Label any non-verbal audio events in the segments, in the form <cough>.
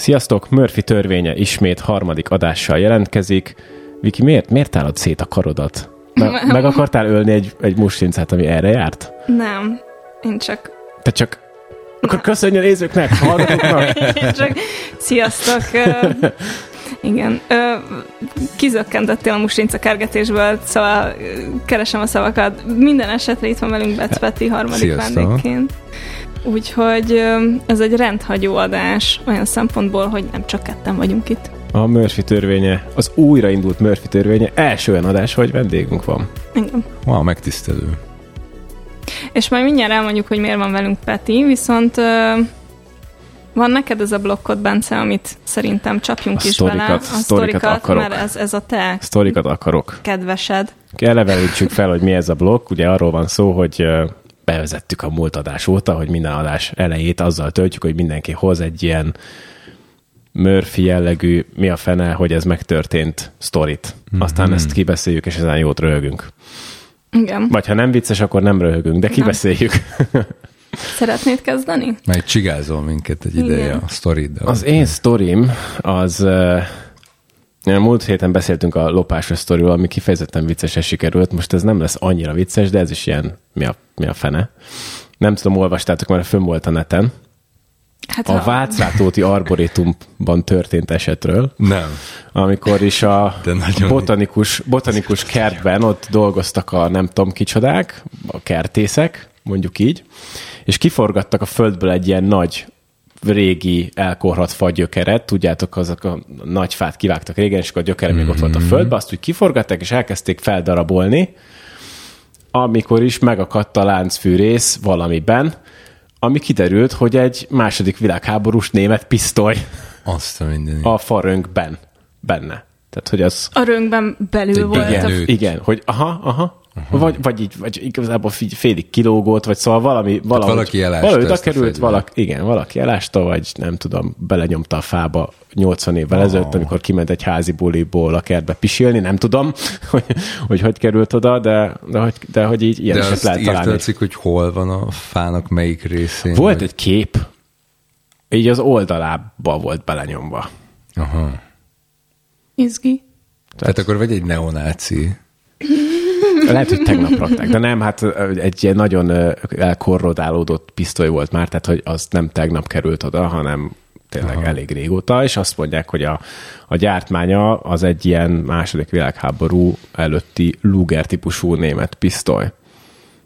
Sziasztok, Murphy törvénye ismét harmadik adással jelentkezik. Viki, miért, miért állod szét a karodat? Me- meg akartál ölni egy, egy muslincát, ami erre járt? Nem, én csak... Te csak... Akkor köszönj a nézőknek, hallgatóknak! <laughs> én csak... Sziasztok! Igen. Ö, kizökkentettél a muslinca kergetésből, szóval keresem a szavakat. Minden esetre itt van velünk Betsz Peti harmadik Sziasztok. vendégként. Úgyhogy ez egy rendhagyó adás olyan szempontból, hogy nem csak ketten vagyunk itt. A Murphy törvénye, az újraindult Murphy törvénye első olyan adás, hogy vendégünk van. Igen. Wow, megtisztelő. És majd mindjárt elmondjuk, hogy miért van velünk Peti, viszont van neked ez a blokkod, Bence, amit szerintem csapjunk A is sztorikat- bele. A sztorikat akarok. mert ez, ez a te Sztorikat akarok. kedvesed. Elevenítsük fel, hogy mi ez a blokk. Ugye arról van szó, hogy bevezettük a múlt adás óta, hogy minden adás elejét azzal töltjük, hogy mindenki hoz egy ilyen Murphy jellegű, mi a fene, hogy ez megtörtént sztorit. Aztán ezt kibeszéljük, és ezen jót röhögünk. Igen. Vagy ha nem vicces, akkor nem röhögünk, de kibeszéljük. <laughs> Szeretnéd kezdeni? Majd csigázol minket egy ideje Igen. a sztoriddal. Az én sztorim az... Múlt héten beszéltünk a lopásos sztoriról, ami kifejezetten viccesen sikerült. Most ez nem lesz annyira vicces, de ez is ilyen mi a, mi a fene. Nem tudom, olvastátok, mert fönn volt a neten. Hát A ha- Václátóti Arborétumban történt esetről, Nem. amikor is a botanikus, botanikus kertben ott dolgoztak a nem tudom kicsodák, a kertészek, mondjuk így, és kiforgattak a földből egy ilyen nagy régi elkorhat fa gyökeret, tudjátok, azok a nagy fát kivágtak régen, és akkor a gyökere még ott volt a földben, azt úgy kiforgatták, és elkezdték feldarabolni, amikor is megakadt a láncfűrész valamiben, ami kiderült, hogy egy második világháborús német pisztoly Azt a minden. a farönkben benne. Tehát, hogy az... A rönkben belül volt. igen. A... Igen, hogy aha, aha, vagy, vagy így, vagy igazából félig kilógott, vagy szóval valami, valahogy, valaki elásta valahogy oda ezt a került, valaki, igen, valaki elásta, vagy nem tudom, belenyomta a fába 80 évvel ezelőtt, amikor kiment egy házi buliból a kertbe pisilni, nem tudom, <laughs> hogy hogy, hogy került oda, de, de, hogy, de hogy így ilyen De eset azt lehet találni. cikk, hogy hol van a fának melyik részén. Volt vagy- egy kép, így az oldalába volt belenyomva. Aha. Izgi. Tehát akkor vagy egy neonáci. Lehet, hogy tegnap rakták, de nem, hát egy ilyen nagyon elkorrodálódott pisztoly volt már, tehát hogy az nem tegnap került oda, hanem tényleg Aha. elég régóta, és azt mondják, hogy a, a gyártmánya az egy ilyen második világháború előtti Luger típusú német pisztoly.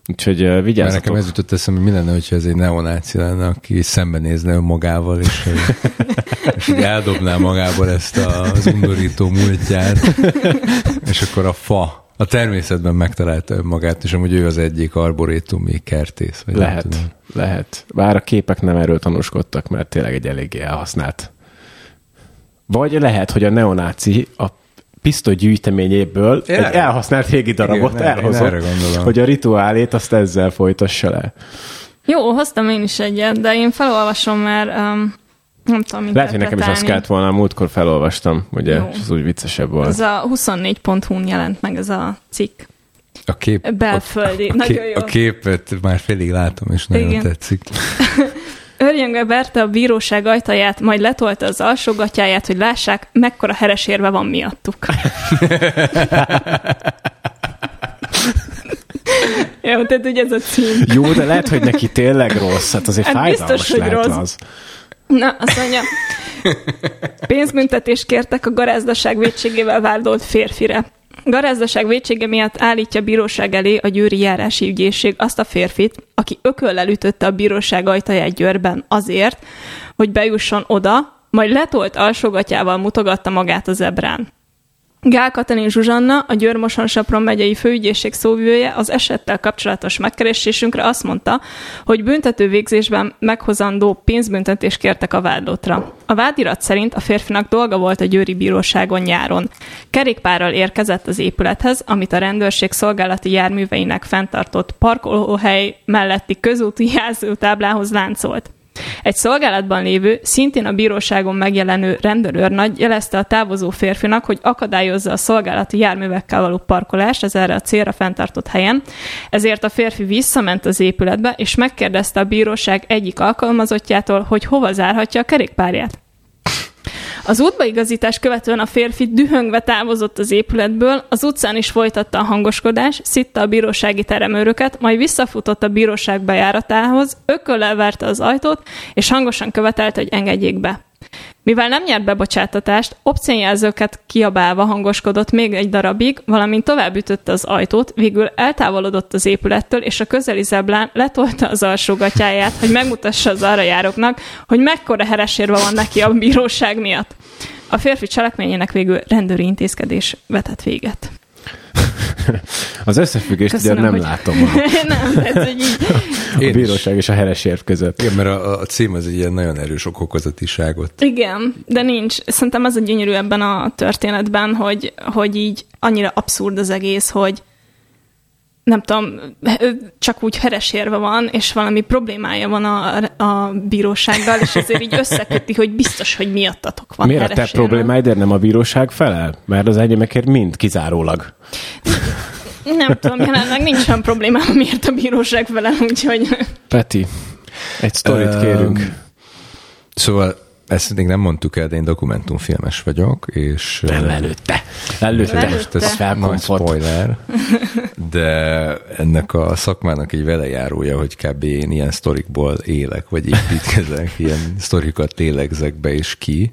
Úgyhogy Mert vigyázzatok. nekem ez jutott eszembe, mi lenne, hogyha ez egy neonáci lenne, aki szembenézne önmagával, és, <laughs> és eldobná magából ezt az undorító múltját, <laughs> és akkor a fa a természetben megtalálta önmagát, és amúgy ő az egyik arborétumi kertész. Vagy nem Lehet, lehet. Bár a képek nem erről tanúskodtak, mert tényleg egy eléggé elhasznált. Vagy lehet, hogy a neonáci a pisztoly gyűjteményéből egy Erre. elhasznált régi darabot Igen, elhozott, erre gondolom. hogy a rituálét azt ezzel folytassa le. Jó, hoztam én is egyet, de én felolvasom, mert um, nem tudom Lehet, hogy nekem is azt kellett volna, múltkor felolvastam, ugye, Jó. és az úgy viccesebb volt. Ez a 24.hu-n jelent meg ez a cikk. A kép, Belföldi. a, a, Nagyon kép, jó. a képet már félig látom, és nagyon Igen. tetszik. <laughs> Örjöngve verte a bíróság ajtaját, majd letolta az alsógatjáját, hogy lássák, mekkora heresérve van miattuk. <laughs> Jó, tehát ugye ez a cím. Jó, de lehet, hogy neki tényleg rossz, hát azért Hát fájdalmas biztos, hogy lehet rossz. az. Na, azt mondja, pénzbüntetést kértek a garázdaság védségével vádolt férfire. Garázdaság védsége miatt állítja bíróság elé a győri járási ügyészség azt a férfit, aki ököllel ütötte a bíróság ajtaját Győrben azért, hogy bejusson oda, majd letolt alsógatjával mutogatta magát a zebrán. Gál Katalin Zsuzsanna, a Győr-Moson-Sopron megyei főügyészség szóvivője az esettel kapcsolatos megkeresésünkre azt mondta, hogy büntető végzésben meghozandó pénzbüntetést kértek a vádlotra. A vádirat szerint a férfinak dolga volt a győri bíróságon nyáron. Kerékpárral érkezett az épülethez, amit a rendőrség szolgálati járműveinek fenntartott parkolóhely melletti közúti <laughs> jelzőtáblához láncolt. Egy szolgálatban lévő, szintén a bíróságon megjelenő rendőrőrnagy jelezte a távozó férfinak, hogy akadályozza a szolgálati járművekkel való parkolást az erre a célra fenntartott helyen, ezért a férfi visszament az épületbe, és megkérdezte a bíróság egyik alkalmazottjától, hogy hova zárhatja a kerékpárját. Az útbaigazítás követően a férfi dühöngve távozott az épületből, az utcán is folytatta a hangoskodás, szitta a bírósági teremőröket, majd visszafutott a bíróság bejáratához, ököllel verte az ajtót, és hangosan követelte, hogy engedjék be. Mivel nem nyert bebocsátatást, opciójelzőket kiabálva hangoskodott még egy darabig, valamint tovább ütötte az ajtót, végül eltávolodott az épülettől, és a közeli zeblán letolta az alsógatyáját, hogy megmutassa az arra járóknak, hogy mekkora heresérve van neki a bíróság miatt. A férfi cselekményének végül rendőri intézkedés vetett véget. <laughs> Az összefüggést ugye nem hogy... látom <laughs> <laughs> a, nem, ez egy így... a Én bíróság és a heresérv között. Igen, mert a, a cím az egy ilyen nagyon erős okokozatiságot. Igen, de nincs. Szerintem az a gyönyörű ebben a történetben, hogy, hogy így annyira abszurd az egész, hogy nem tudom, csak úgy heresérve van, és valami problémája van a, a bírósággal, és ezért így összeköti, hogy biztos, hogy miattatok van Miért a te problémáidért nem a bíróság felel? Mert az enyémekért mind kizárólag. Nem tudom, jelenleg nincs olyan problémám, miért a bíróság felel, úgyhogy... Peti, egy sztorit Öm, kérünk. Szóval ezt még nem mondtuk el, de én dokumentumfilmes vagyok, és... Nem előtte. Előtte. Előtte. Most ez Nagy spoiler, de ennek a szakmának egy velejárója, hogy kb. én ilyen sztorikból élek, vagy építkezek, <laughs> ilyen sztorikat lélegzek be és ki.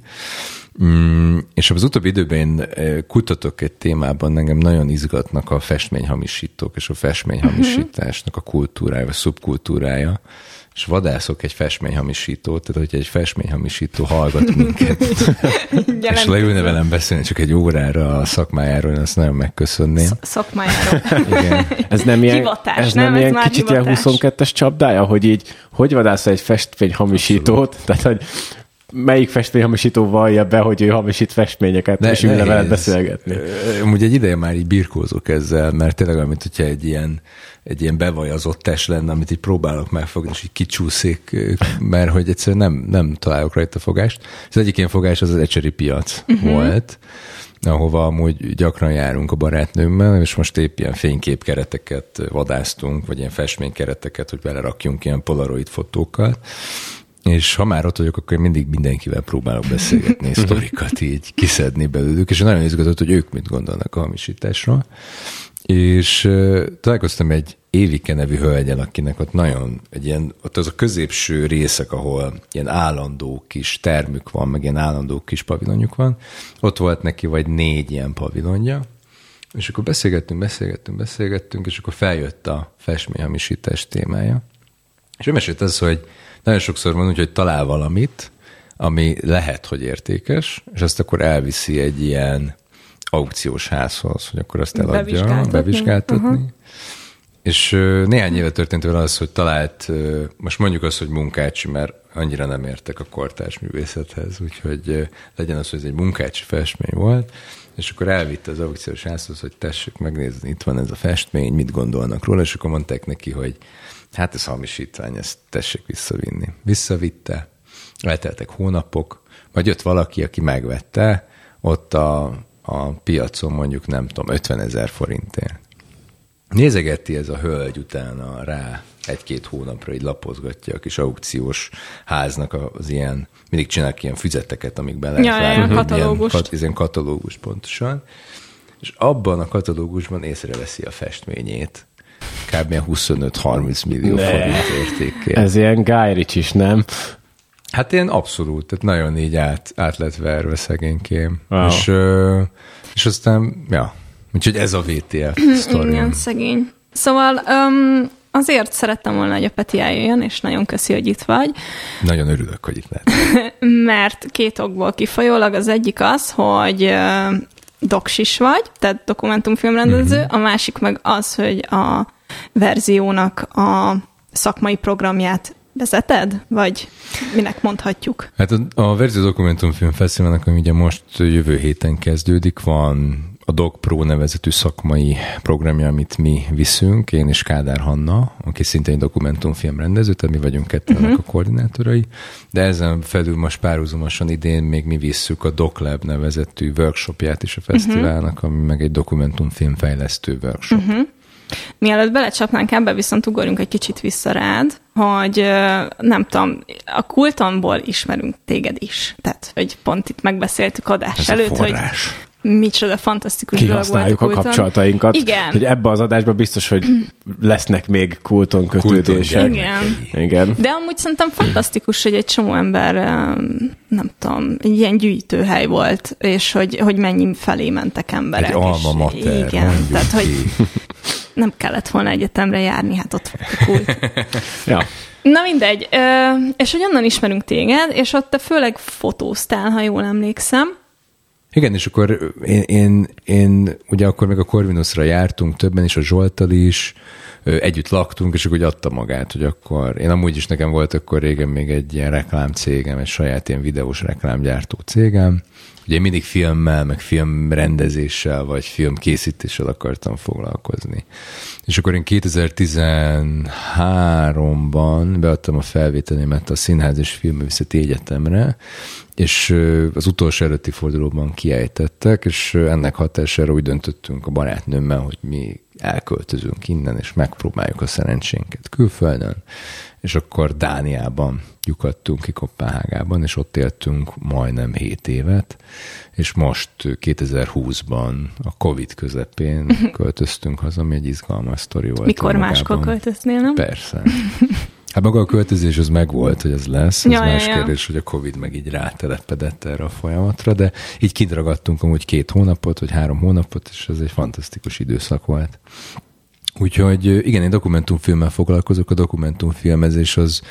Mm, és az utóbbi időben én kutatok egy témában, engem nagyon izgatnak a festményhamisítók és a festményhamisításnak a kultúrája, vagy szubkultúrája, és vadászok egy festményhamisítót, tehát hogyha egy festményhamisító hallgat minket, <laughs> és leülne velem beszélni csak egy órára a szakmájáról, én azt nagyon megköszönném. Szakmájáról. Igen. <laughs> Ez nem ilyen, Hivatás, ez nem? nem, Ez ilyen kicsit hivatás. ilyen 22-es csapdája, hogy így, hogy vadász egy festményhamisítót, tehát hogy melyik festményhamisító vallja be, hogy ő hamisít festményeket, Ne- és ülne veled beszélgetni. Ö, Amúgy egy ideje már így birkózok ezzel, mert tényleg olyan, mint hogyha egy ilyen, egy ilyen bevajazott test lenne, amit így próbálok megfogni, és így kicsúszik, mert hogy egyszerűen nem, nem találok rajta fogást. Az egyik ilyen fogás az az ecseri piac uh-huh. volt, ahova amúgy gyakran járunk a barátnőmmel, és most épp ilyen fényképkereteket vadásztunk, vagy ilyen festménykereteket, hogy belerakjunk ilyen polaroid fotókat. És ha már ott vagyok, akkor én mindig mindenkivel próbálok beszélgetni, <laughs> sztorikat így kiszedni belőlük, és nagyon izgatott, hogy ők mit gondolnak a hamisításról. És uh, találkoztam egy Évike nevű hölgyel, akinek ott nagyon egy ilyen, ott az a középső részek, ahol ilyen állandó kis termük van, meg ilyen állandó kis pavilonjuk van, ott volt neki vagy négy ilyen pavilonja, és akkor beszélgettünk, beszélgettünk, beszélgettünk, és akkor feljött a festményhamisítás témája. És ő mesélt ez, hogy nagyon sokszor van úgy, hogy talál valamit, ami lehet, hogy értékes, és azt akkor elviszi egy ilyen aukciós házhoz, hogy akkor azt eladja, Bevizsgáltatni. bevizsgáltatni. Uh-huh. És néhány éve történt vele az, hogy talált, most mondjuk azt, hogy munkácsi, mert annyira nem értek a kortárs művészethez, úgyhogy legyen az, hogy ez egy munkácsi festmény volt, és akkor elvitte az aukciós házhoz, hogy tessék megnézni, itt van ez a festmény, mit gondolnak róla, és akkor mondták neki, hogy hát ez hamisítvány, ezt tessék visszavinni. Visszavitte, elteltek hónapok, majd jött valaki, aki megvette, ott a, a piacon mondjuk nem tudom, 50 ezer forintért. Nézegeti ez a hölgy utána rá egy-két hónapra így lapozgatja a kis aukciós háznak az ilyen, mindig csinálnak ilyen füzeteket, amik bele Ja, ja, ja, katalógust. Ilyen, ilyen katalógus pontosan. És abban a katalógusban észreveszi a festményét. Kb. ilyen 25-30 millió Ne. forint értékkel. Ez ilyen Guy is, nem? Hát ilyen abszolút, tehát nagyon így át, át lett verve szegénykém. Wow. És, és aztán, ja, úgyhogy ez a VTF sztori. Igen, szegény. Szóval um, azért szerettem volna, hogy a Peti eljöjjön, és nagyon köszi, hogy itt vagy, Nagyon örülök, hogy itt lehet. <laughs> mert két okból kifolyólag az egyik az, hogy uh, doksis vagy, tehát dokumentumfilmrendező, Mhm. uh-huh. a másik meg az, hogy a verziónak a szakmai programját vezeted, vagy minek mondhatjuk? Hát a, a Verzi Dokumentumfilm Fesztiválnak, ami ugye most jövő héten kezdődik, van a Doc Pro nevezetű szakmai programja, amit mi viszünk, én és Kádár Hanna, aki szintén dokumentumfilm rendező, tehát mi vagyunk ketten uh-huh. a koordinátorai, de ezen felül most párhuzamosan idén még mi visszük a DocLab nevezetű workshopját is a fesztiválnak, uh-huh. ami meg egy dokumentumfilm fejlesztő workshop. Uh-huh. Mielőtt belecsapnánk ebbe, viszont ugorjunk egy kicsit vissza rád, hogy nem tudom, a kultonból ismerünk téged is. Tehát, hogy pont itt megbeszéltük adás Ez előtt, a hogy micsoda fantasztikus dolog volt Kihasználjuk a kulton. kapcsolatainkat. Igen. Hogy ebbe az adásban biztos, hogy lesznek még kulton kötődések. Igen. Igen. De amúgy szerintem fantasztikus, hogy egy csomó ember, nem tudom, egy ilyen gyűjtőhely volt, és hogy, hogy mennyi felé mentek emberek. Egy alma mater, Igen, mondjuk tehát hogy. Nem kellett volna egyetemre járni, hát ott volt a kult. Ja. Na mindegy, ö, és hogy onnan ismerünk téged, és ott te főleg fotóztál, ha jól emlékszem. Igen, és akkor én, én, én ugye akkor még a Corvinusra jártunk többen, és a Zsoltal is, együtt laktunk, és akkor úgy adta magát, hogy akkor, én amúgy is nekem volt akkor régen még egy ilyen reklámcégem, egy saját ilyen videós reklámgyártó cégem, ugye mindig filmmel, meg filmrendezéssel, vagy filmkészítéssel akartam foglalkozni. És akkor én 2013-ban beadtam a felvételimet a Színház és Filmművészeti Egyetemre, és az utolsó előtti fordulóban kiejtettek, és ennek hatására úgy döntöttünk a barátnőmmel, hogy mi elköltözünk innen, és megpróbáljuk a szerencsénket külföldön. És akkor Dániában lyukadtunk ki Kopenhágában, és ott éltünk majdnem 7 évet, és most ö, 2020-ban a Covid közepén <laughs> költöztünk haza, ami egy izgalmas sztori volt. Mikor máskor költöznél, nem? Persze. <laughs> Hát maga a költözés az megvolt, hogy ez lesz, ez ja, más ja. kérdés, hogy a Covid meg így rátelepedett erre a folyamatra, de így kidragadtunk amúgy két hónapot, vagy három hónapot, és ez egy fantasztikus időszak volt. Úgyhogy igen, én dokumentumfilmmel foglalkozok, a dokumentumfilmezés az,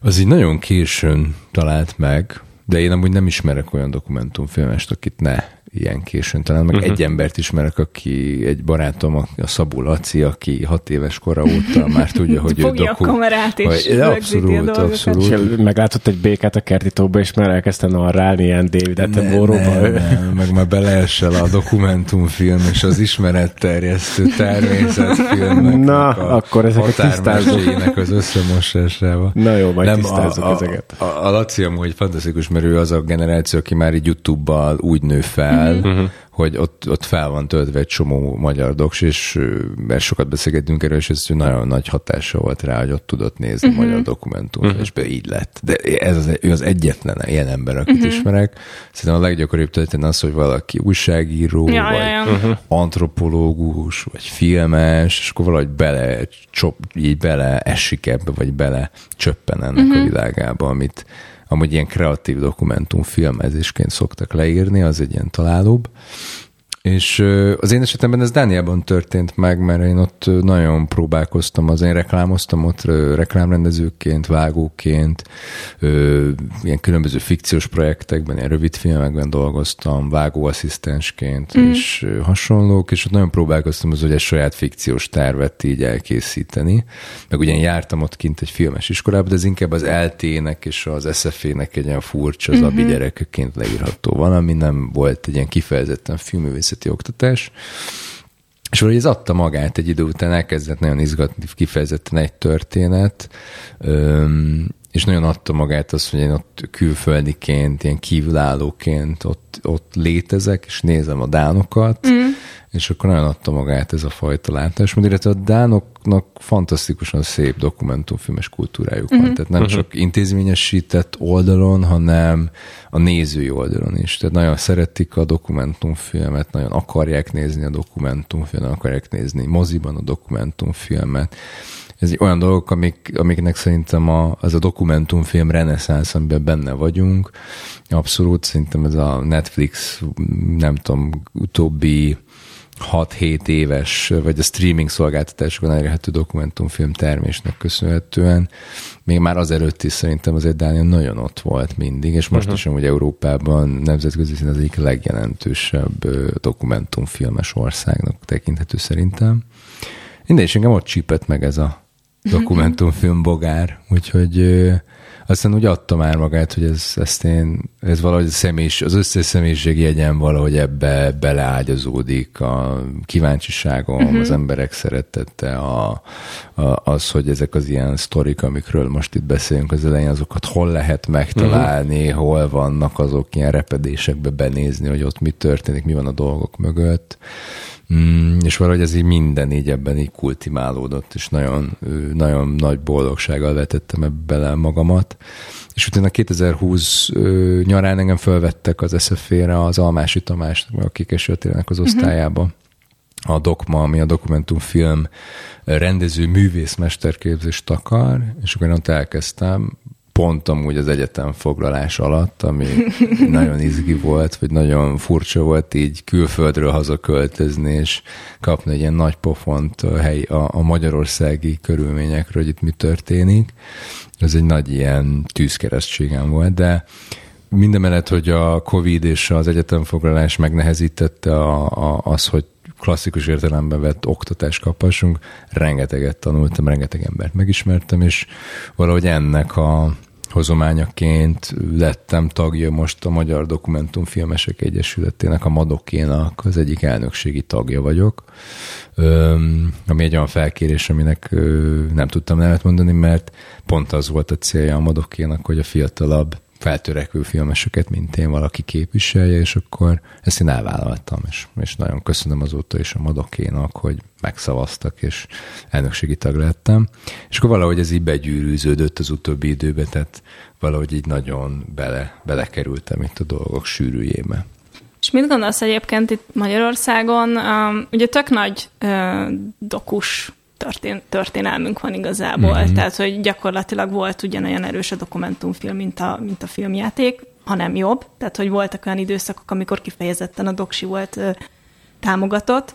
az így nagyon későn talált meg, de én amúgy nem ismerek olyan dokumentumfilmest, akit ne ilyen későn talán, meg uh-huh. egy embert ismerek, aki egy barátom, a Szabó Laci, aki hat éves kora óta már tudja, hogy ő Fogja a kamerát és hogy- rögzíti a Abszolút. És abszolút. meglátott egy békát a kertitóba, és már elkezdte narrálni ilyen David Attenborough-ba. meg már beleesel a dokumentumfilm és az ismeretterjesztő természetfilmeknek Na, a akkor ezeket határmeséinek az összemosásába. Na jó, majd Nem, tisztázzuk a, ezeket. A, a, a Laci amúgy fantasztikus, mert ő az a generáció, aki már így YouTube-bal úgy nő fel, uh-huh. hogy ott, ott fel van töltve egy csomó magyar doks, és mert sokat beszélgettünk erről, és ez nagyon nagy hatása volt rá, hogy ott tudott nézni uh-huh. magyar dokumentum, uh-huh. és be így lett. De ez az, ő az egyetlen ilyen ember, akit uh-huh. ismerek. Szerintem a leggyakoribb történet az, hogy valaki újságíró, Ja, vagy ja, ja. uh-huh. antropológus, vagy filmes, és akkor valahogy bele, csop, így bele esik ebbe, vagy bele csöppen ennek uh-huh. a világába, amit amúgy ilyen kreatív dokumentumfilmezésként szoktak leírni, az egy ilyen találóbb. És az én esetemben ez Dániában történt meg, mert én ott nagyon próbálkoztam, az én reklámoztam ott reklámrendezőként, vágóként, ilyen különböző fikciós projektekben, ilyen rövid filmekben dolgoztam, vágóasszisztensként mm. és hasonlók, és ott nagyon próbálkoztam az, hogy egy saját fikciós tervet így elkészíteni. Meg ugyan jártam ott kint egy filmes iskolában, de ez inkább az LT-nek és az SF-nek egy ilyen furcsa, az abi gyerekként leírható valami, nem volt egy ilyen kifejezetten filmművészeti oktatás. És valahogy ez adta magát egy idő után, elkezdett nagyon izgatni kifejezetten egy történet, és nagyon adta magát az, hogy én ott külföldiként, ilyen kívülállóként ott, ott létezek, és nézem a dánokat, mm. és akkor nagyon adta magát ez a fajta látásmód, illetve a dánoknak fantasztikusan szép dokumentumfilmes kultúrájuk van. Tehát nem csak intézményesített oldalon, hanem a nézői oldalon is. Tehát nagyon szeretik a dokumentumfilmet, nagyon akarják nézni a dokumentumfilmet, akarják nézni moziban a dokumentumfilmet. Ez egy olyan dolgok, amik, amiknek szerintem a, az a dokumentumfilm reneszánsz, amiben benne vagyunk. Abszolút szerintem ez a Netflix, nem tudom, utóbbi 6-7 éves, vagy a streaming szolgáltatásokon elérhető dokumentumfilm termésnek köszönhetően, még már az előtt is szerintem az egy Dánia nagyon ott volt mindig, és most uh-huh. is amúgy Európában nemzetközi szint az egyik legjelentősebb dokumentumfilmes országnak tekinthető szerintem. Minden is engem ott csípett meg ez a dokumentumfilm bogár, úgyhogy ö, aztán úgy adta már magát, hogy ez, ezt én, ez valahogy a személyis, az összes személyiség jegyem valahogy ebbe beleágyazódik, a kíváncsiságom, uh-huh. az emberek szeretete, a, a, az, hogy ezek az ilyen sztorik, amikről most itt beszélünk az elején, azokat hol lehet megtalálni, uh-huh. hol vannak azok ilyen repedésekbe benézni, hogy ott mi történik, mi van a dolgok mögött. Mm, és valahogy ez így minden így ebben így kultimálódott, és nagyon, nagyon nagy boldogsággal vetettem ebbe bele magamat. És utána 2020 nyarán engem felvettek az SZF-re az Almási Tamás, akik esőtélnek az mhm. osztályába. Uh-huh a Dokma, ami a dokumentumfilm rendező művész mesterképzést akar, és akkor én ott elkezdtem, pont amúgy az egyetem foglalás alatt, ami <laughs> nagyon izgi volt, vagy nagyon furcsa volt így külföldről hazaköltözni, és kapni egy ilyen nagy pofont a, hely, a, a magyarországi körülményekről, hogy itt mi történik. Ez egy nagy ilyen tűzkeresztségem volt, de mindemellett, hogy a Covid és az egyetemfoglalás megnehezítette a, a, az, hogy klasszikus értelemben vett oktatást kaphassunk, rengeteget tanultam, rengeteg embert megismertem, és valahogy ennek a, hozományaként lettem tagja most a Magyar Dokumentumfilmesek Egyesületének, a Madokénak az egyik elnökségi tagja vagyok, ami egy olyan felkérés, aminek nem tudtam nevet mondani, mert pont az volt a célja a Madokénak, hogy a fiatalabb feltörekvő filmeseket, mint én valaki képviselje, és akkor ezt én elvállaltam, és, és nagyon köszönöm azóta is a Madokénak, hogy megszavaztak, és elnökségi tag lettem. És akkor valahogy ez így begyűrűződött az utóbbi időben, tehát valahogy így nagyon bele, belekerültem itt a dolgok sűrűjébe. És mit gondolsz egyébként itt Magyarországon? Um, ugye tök nagy uh, dokus történ- történelmünk van igazából, mm-hmm. tehát hogy gyakorlatilag volt ugyanolyan erős a dokumentumfilm, mint a, mint a filmjáték, hanem jobb, tehát hogy voltak olyan időszakok, amikor kifejezetten a doksi volt ö, támogatott,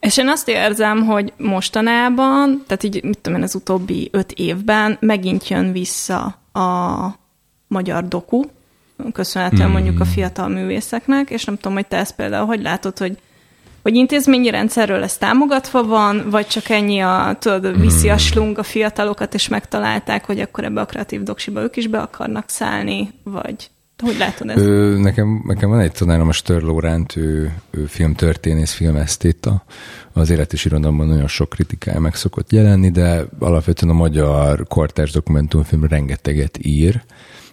és én azt érzem, hogy mostanában, tehát így, mit tudom én, az utóbbi öt évben megint jön vissza a magyar doku, köszönhetően mm. mondjuk a fiatal művészeknek, és nem tudom, hogy te ezt például hogy látod, hogy hogy intézményi rendszerről ez támogatva van, vagy csak ennyi a, tudod, viszi a hmm. slung a fiatalokat, és megtalálták, hogy akkor ebbe a kreatív doksiba ők is be akarnak szállni, vagy hogy látod ezt? Ö, nekem, nekem van egy tanárom, a Stör Lóránt, ő, ő filmtörténész, filmesztéta. Az élet és irodalomban nagyon sok kritikája meg szokott jelenni, de alapvetően a magyar kortárs dokumentumfilm rengeteget ír,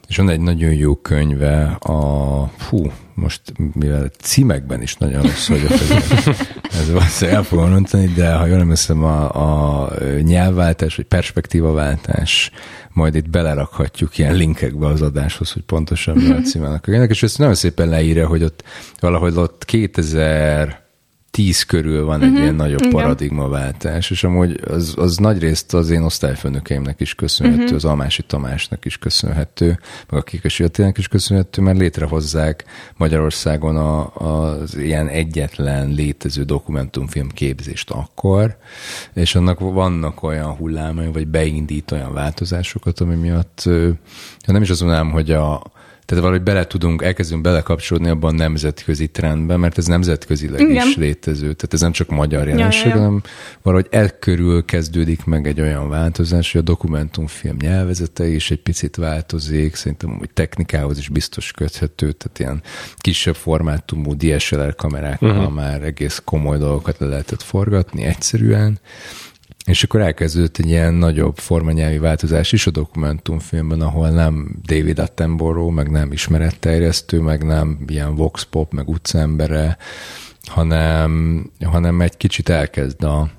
és van egy nagyon jó könyve, a, fú, most mivel címekben is nagyon rossz vagyok, ez valószínűleg el fogom mondani, de ha jól emlékszem, a, a nyelvváltás, vagy perspektívaváltás, majd itt belerakhatjuk ilyen linkekbe az adáshoz, hogy pontosan mi a címának és ezt nagyon szépen leírja, hogy ott valahogy ott 2000 tíz körül van egy uh-huh. ilyen nagyobb Igen. paradigmaváltás, és amúgy az, az nagy részt az én osztályfőnökeimnek is köszönhető, uh-huh. az Almási Tamásnak is köszönhető, meg a Kikesi is köszönhető, mert létrehozzák Magyarországon a, az ilyen egyetlen létező dokumentumfilm képzést akkor, és annak vannak olyan hullámai, vagy beindít olyan változásokat, ami miatt nem is azt mondanám, hogy a, tehát valahogy bele tudunk, elkezdünk belekapcsolódni abban a nemzetközi trendbe, mert ez nemzetközileg Igen. is létező. Tehát ez nem csak magyar jelenség, ja, ja. hanem valahogy elkörül kezdődik meg egy olyan változás, hogy a dokumentumfilm nyelvezete is egy picit változik, szerintem hogy technikához is biztos köthető, tehát ilyen kisebb formátumú DSLR kamerákkal uh-huh. már egész komoly dolgokat le lehetett forgatni egyszerűen. És akkor elkezdődött egy ilyen nagyobb formanyelvi változás is a dokumentumfilmben, ahol nem David Attenborough, meg nem ismeretterjesztő, meg nem ilyen vox pop, meg utcaembere, hanem, hanem egy kicsit elkezd a,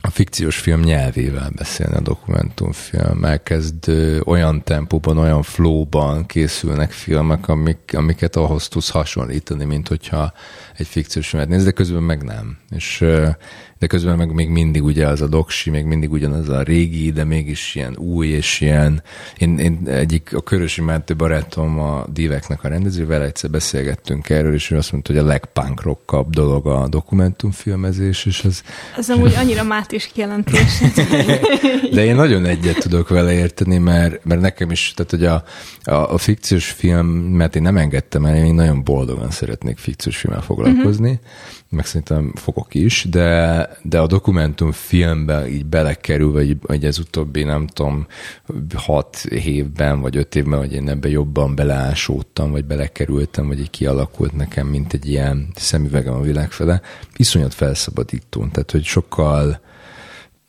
a fikciós film nyelvével beszélni a dokumentumfilm. Elkezd olyan tempóban, olyan flowban készülnek filmek, amik, amiket ahhoz tudsz hasonlítani, mint hogyha egy fikciós filmet néz, de közben meg nem. És de közben meg még mindig ugye az a doksi, még mindig ugyanaz a régi, de mégis ilyen új, és ilyen, én, én egyik, a Körösi Máté barátom a Diveknek a rendezővel egyszer beszélgettünk erről, és ő azt mondta, hogy a legpunk rockabb dolog a dokumentumfilmezés, és ez... Ez amúgy annyira Máté is kijelentés. <laughs> De én nagyon egyet tudok vele érteni, mert, mert nekem is, tehát hogy a, a, a fikciós filmet én nem engedtem el, én nagyon boldogan szeretnék fikciós filmmel foglalkozni, uh-huh. Meg szerintem fogok is, de, de a dokumentumfilmbe így belekerül, vagy, vagy ez utóbbi, nem tudom, hat évben, vagy öt évben, hogy én ebbe jobban beleásódtam, vagy belekerültem, vagy így kialakult nekem, mint egy ilyen szemüvegem a világfele, iszonyat felszabadító. Tehát, hogy sokkal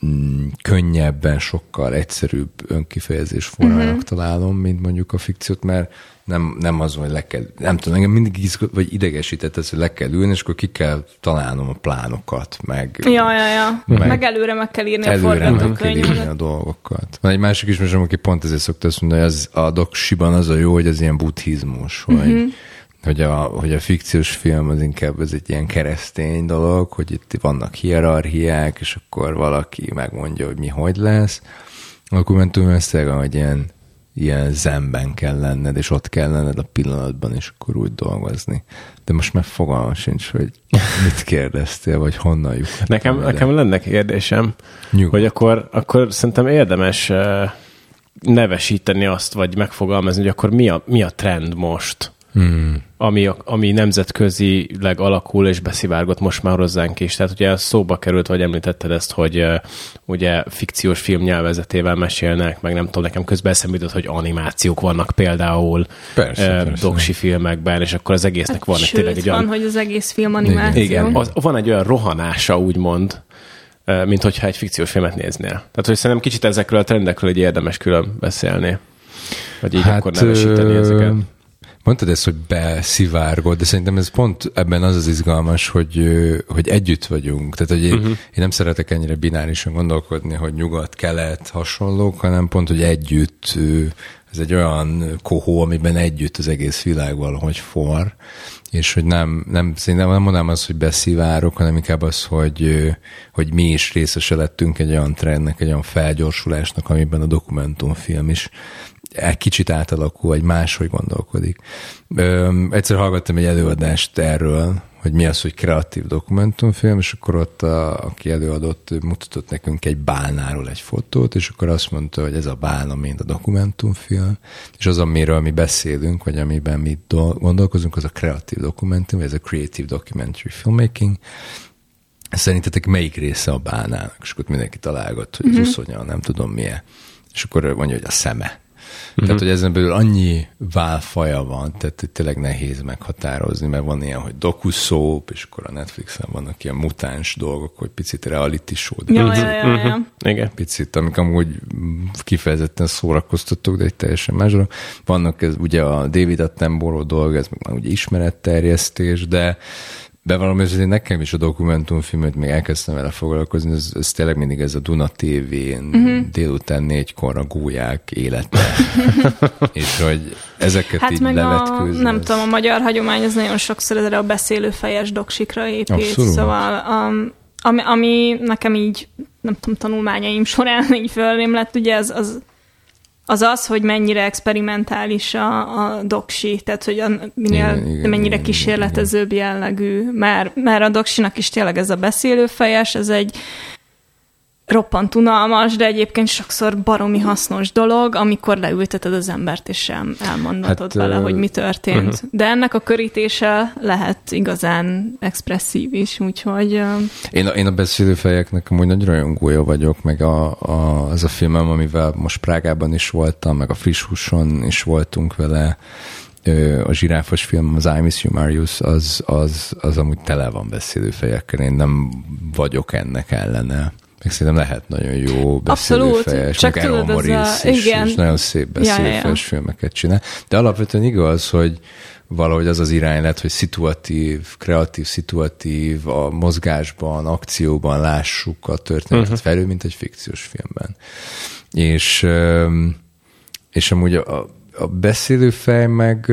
mm, könnyebben, sokkal egyszerűbb önkifejezés formának uh-huh. találom, mint mondjuk a fikciót, mert nem, nem az, hogy le kell, nem tudom, engem mindig izg, vagy idegesített ez, hogy le kell ülni, és akkor ki kell találnom a plánokat, meg... Ja, ja, ja. Meg, meg előre meg kell írni előre a meg kell írni a dolgokat. Van egy másik ismerősöm, aki pont ezért szokta azt mondani, hogy az, a doksiban az a jó, hogy ez ilyen buddhizmus, hogy uh-huh hogy a, hogy a fikciós film az inkább ez egy ilyen keresztény dolog, hogy itt vannak hierarchiák, és akkor valaki megmondja, hogy mi hogy lesz. A dokumentum ez hogy ilyen, ilyen zenben kell lenned, és ott kell lenned a pillanatban, és akkor úgy dolgozni. De most már fogalmam sincs, hogy mit kérdeztél, vagy honnan lyuk. <laughs> Nekem, nekem lenne kérdésem, Nyugodt. hogy akkor, akkor szerintem érdemes nevesíteni azt, vagy megfogalmazni, hogy akkor mi a, mi a trend most? Hmm. ami, ami nemzetközileg alakul és beszivárgott most már hozzánk is. Tehát ugye szóba került, vagy említetted ezt, hogy uh, ugye fikciós film nyelvezetével mesélnek, meg nem tudom, nekem közben eszembe jutott, hogy animációk vannak például persze, uh, persze. doksi filmekben, és akkor az egésznek hát, van egy tényleg egy olyan... van, hogy az egész film animáció. Igen, az, van egy olyan rohanása, úgymond, mint hogyha egy fikciós filmet néznél. Tehát, hogy szerintem kicsit ezekről a trendekről egy érdemes külön beszélni. Vagy így hát, akkor nevesíteni ezeket. Mondtad ezt, hogy beszivárgod, de szerintem ez pont ebben az az izgalmas, hogy, hogy együtt vagyunk. Tehát, hogy én, uh-huh. én nem szeretek ennyire binárisan gondolkodni, hogy nyugat, kelet, hasonlók, hanem pont, hogy együtt, ez egy olyan kohó, amiben együtt az egész világ valahogy for, és hogy nem, nem, szerintem nem mondanám azt, hogy beszivárok, hanem inkább az, hogy, hogy mi is részese lettünk egy olyan trendnek, egy olyan felgyorsulásnak, amiben a dokumentumfilm is egy kicsit átalakul, vagy máshogy gondolkodik. Ö, egyszer hallgattam egy előadást erről, hogy mi az, hogy kreatív dokumentumfilm, és akkor ott, a, aki előadott, mutatott nekünk egy bálnáról egy fotót, és akkor azt mondta, hogy ez a bálna, mint a dokumentumfilm, és az, amiről mi beszélünk, vagy amiben mi gondolkozunk, az a kreatív dokumentum, vagy ez a creative documentary filmmaking, Szerintetek melyik része a bálnának? És akkor mindenki találgat, hogy az uh-huh. uszonya, nem tudom milyen. És akkor mondja, hogy a szeme. Uh-huh. Tehát, hogy ezen belül annyi válfaja van, tehát tényleg nehéz meghatározni, mert van ilyen, hogy dokuszóp, és akkor a Netflixen vannak ilyen mutáns dolgok, hogy picit reality show. De ja, ja, ja, ja. Igen. Picit, amik amúgy kifejezetten szórakoztatók, de egy teljesen másra. Vannak ez, ugye a David Attenborough dolog, ez meg már ugye ismeretterjesztés, de Bevallom hogy nekem is a dokumentumfilmet még elkezdtem vele foglalkozni, ez, ez tényleg mindig ez a Duna TV-n uh-huh. délután négykor a gólyák élete. <laughs> és hogy ezeket hát így meg levetkőzni. A, nem tudom, a magyar hagyomány az nagyon sokszor erre a beszélő fejes doksikra épít, Abszolút. szóval um, ami, ami nekem így, nem tudom, tanulmányaim során így fölném lett, ugye az, az az az, hogy mennyire experimentális a, a doksi, tehát hogy a, minél, igen, igen, mennyire kísérletezőbb jellegű, mert, mert a doksinak is tényleg ez a beszélőfejes, ez egy roppant unalmas, de egyébként sokszor baromi hasznos dolog, amikor leülteted az embert, és sem elmondatod hát, vele, hogy mi történt. Uh-huh. De ennek a körítése lehet igazán expresszív is, úgyhogy... Én, a, én a beszélőfejeknek amúgy nagy rajongója vagyok, meg a, a, az a filmem, amivel most Prágában is voltam, meg a Friss Húson is voltunk vele, a zsiráfos film, az I Miss You Marius, az, az, az amúgy tele van beszélőfejekkel. Én nem vagyok ennek ellene. Meg szerintem lehet nagyon jó beszélőfejes, Csak meg Errol Morris a... is, igen. és nagyon szép beszélőfejes ja, ja. filmeket csinál. De alapvetően igaz, hogy valahogy az az irány lett, hogy szituatív, kreatív, szituatív, a mozgásban, akcióban lássuk a történetet uh-huh. felül, mint egy fikciós filmben. És, és amúgy a, a beszélőfej meg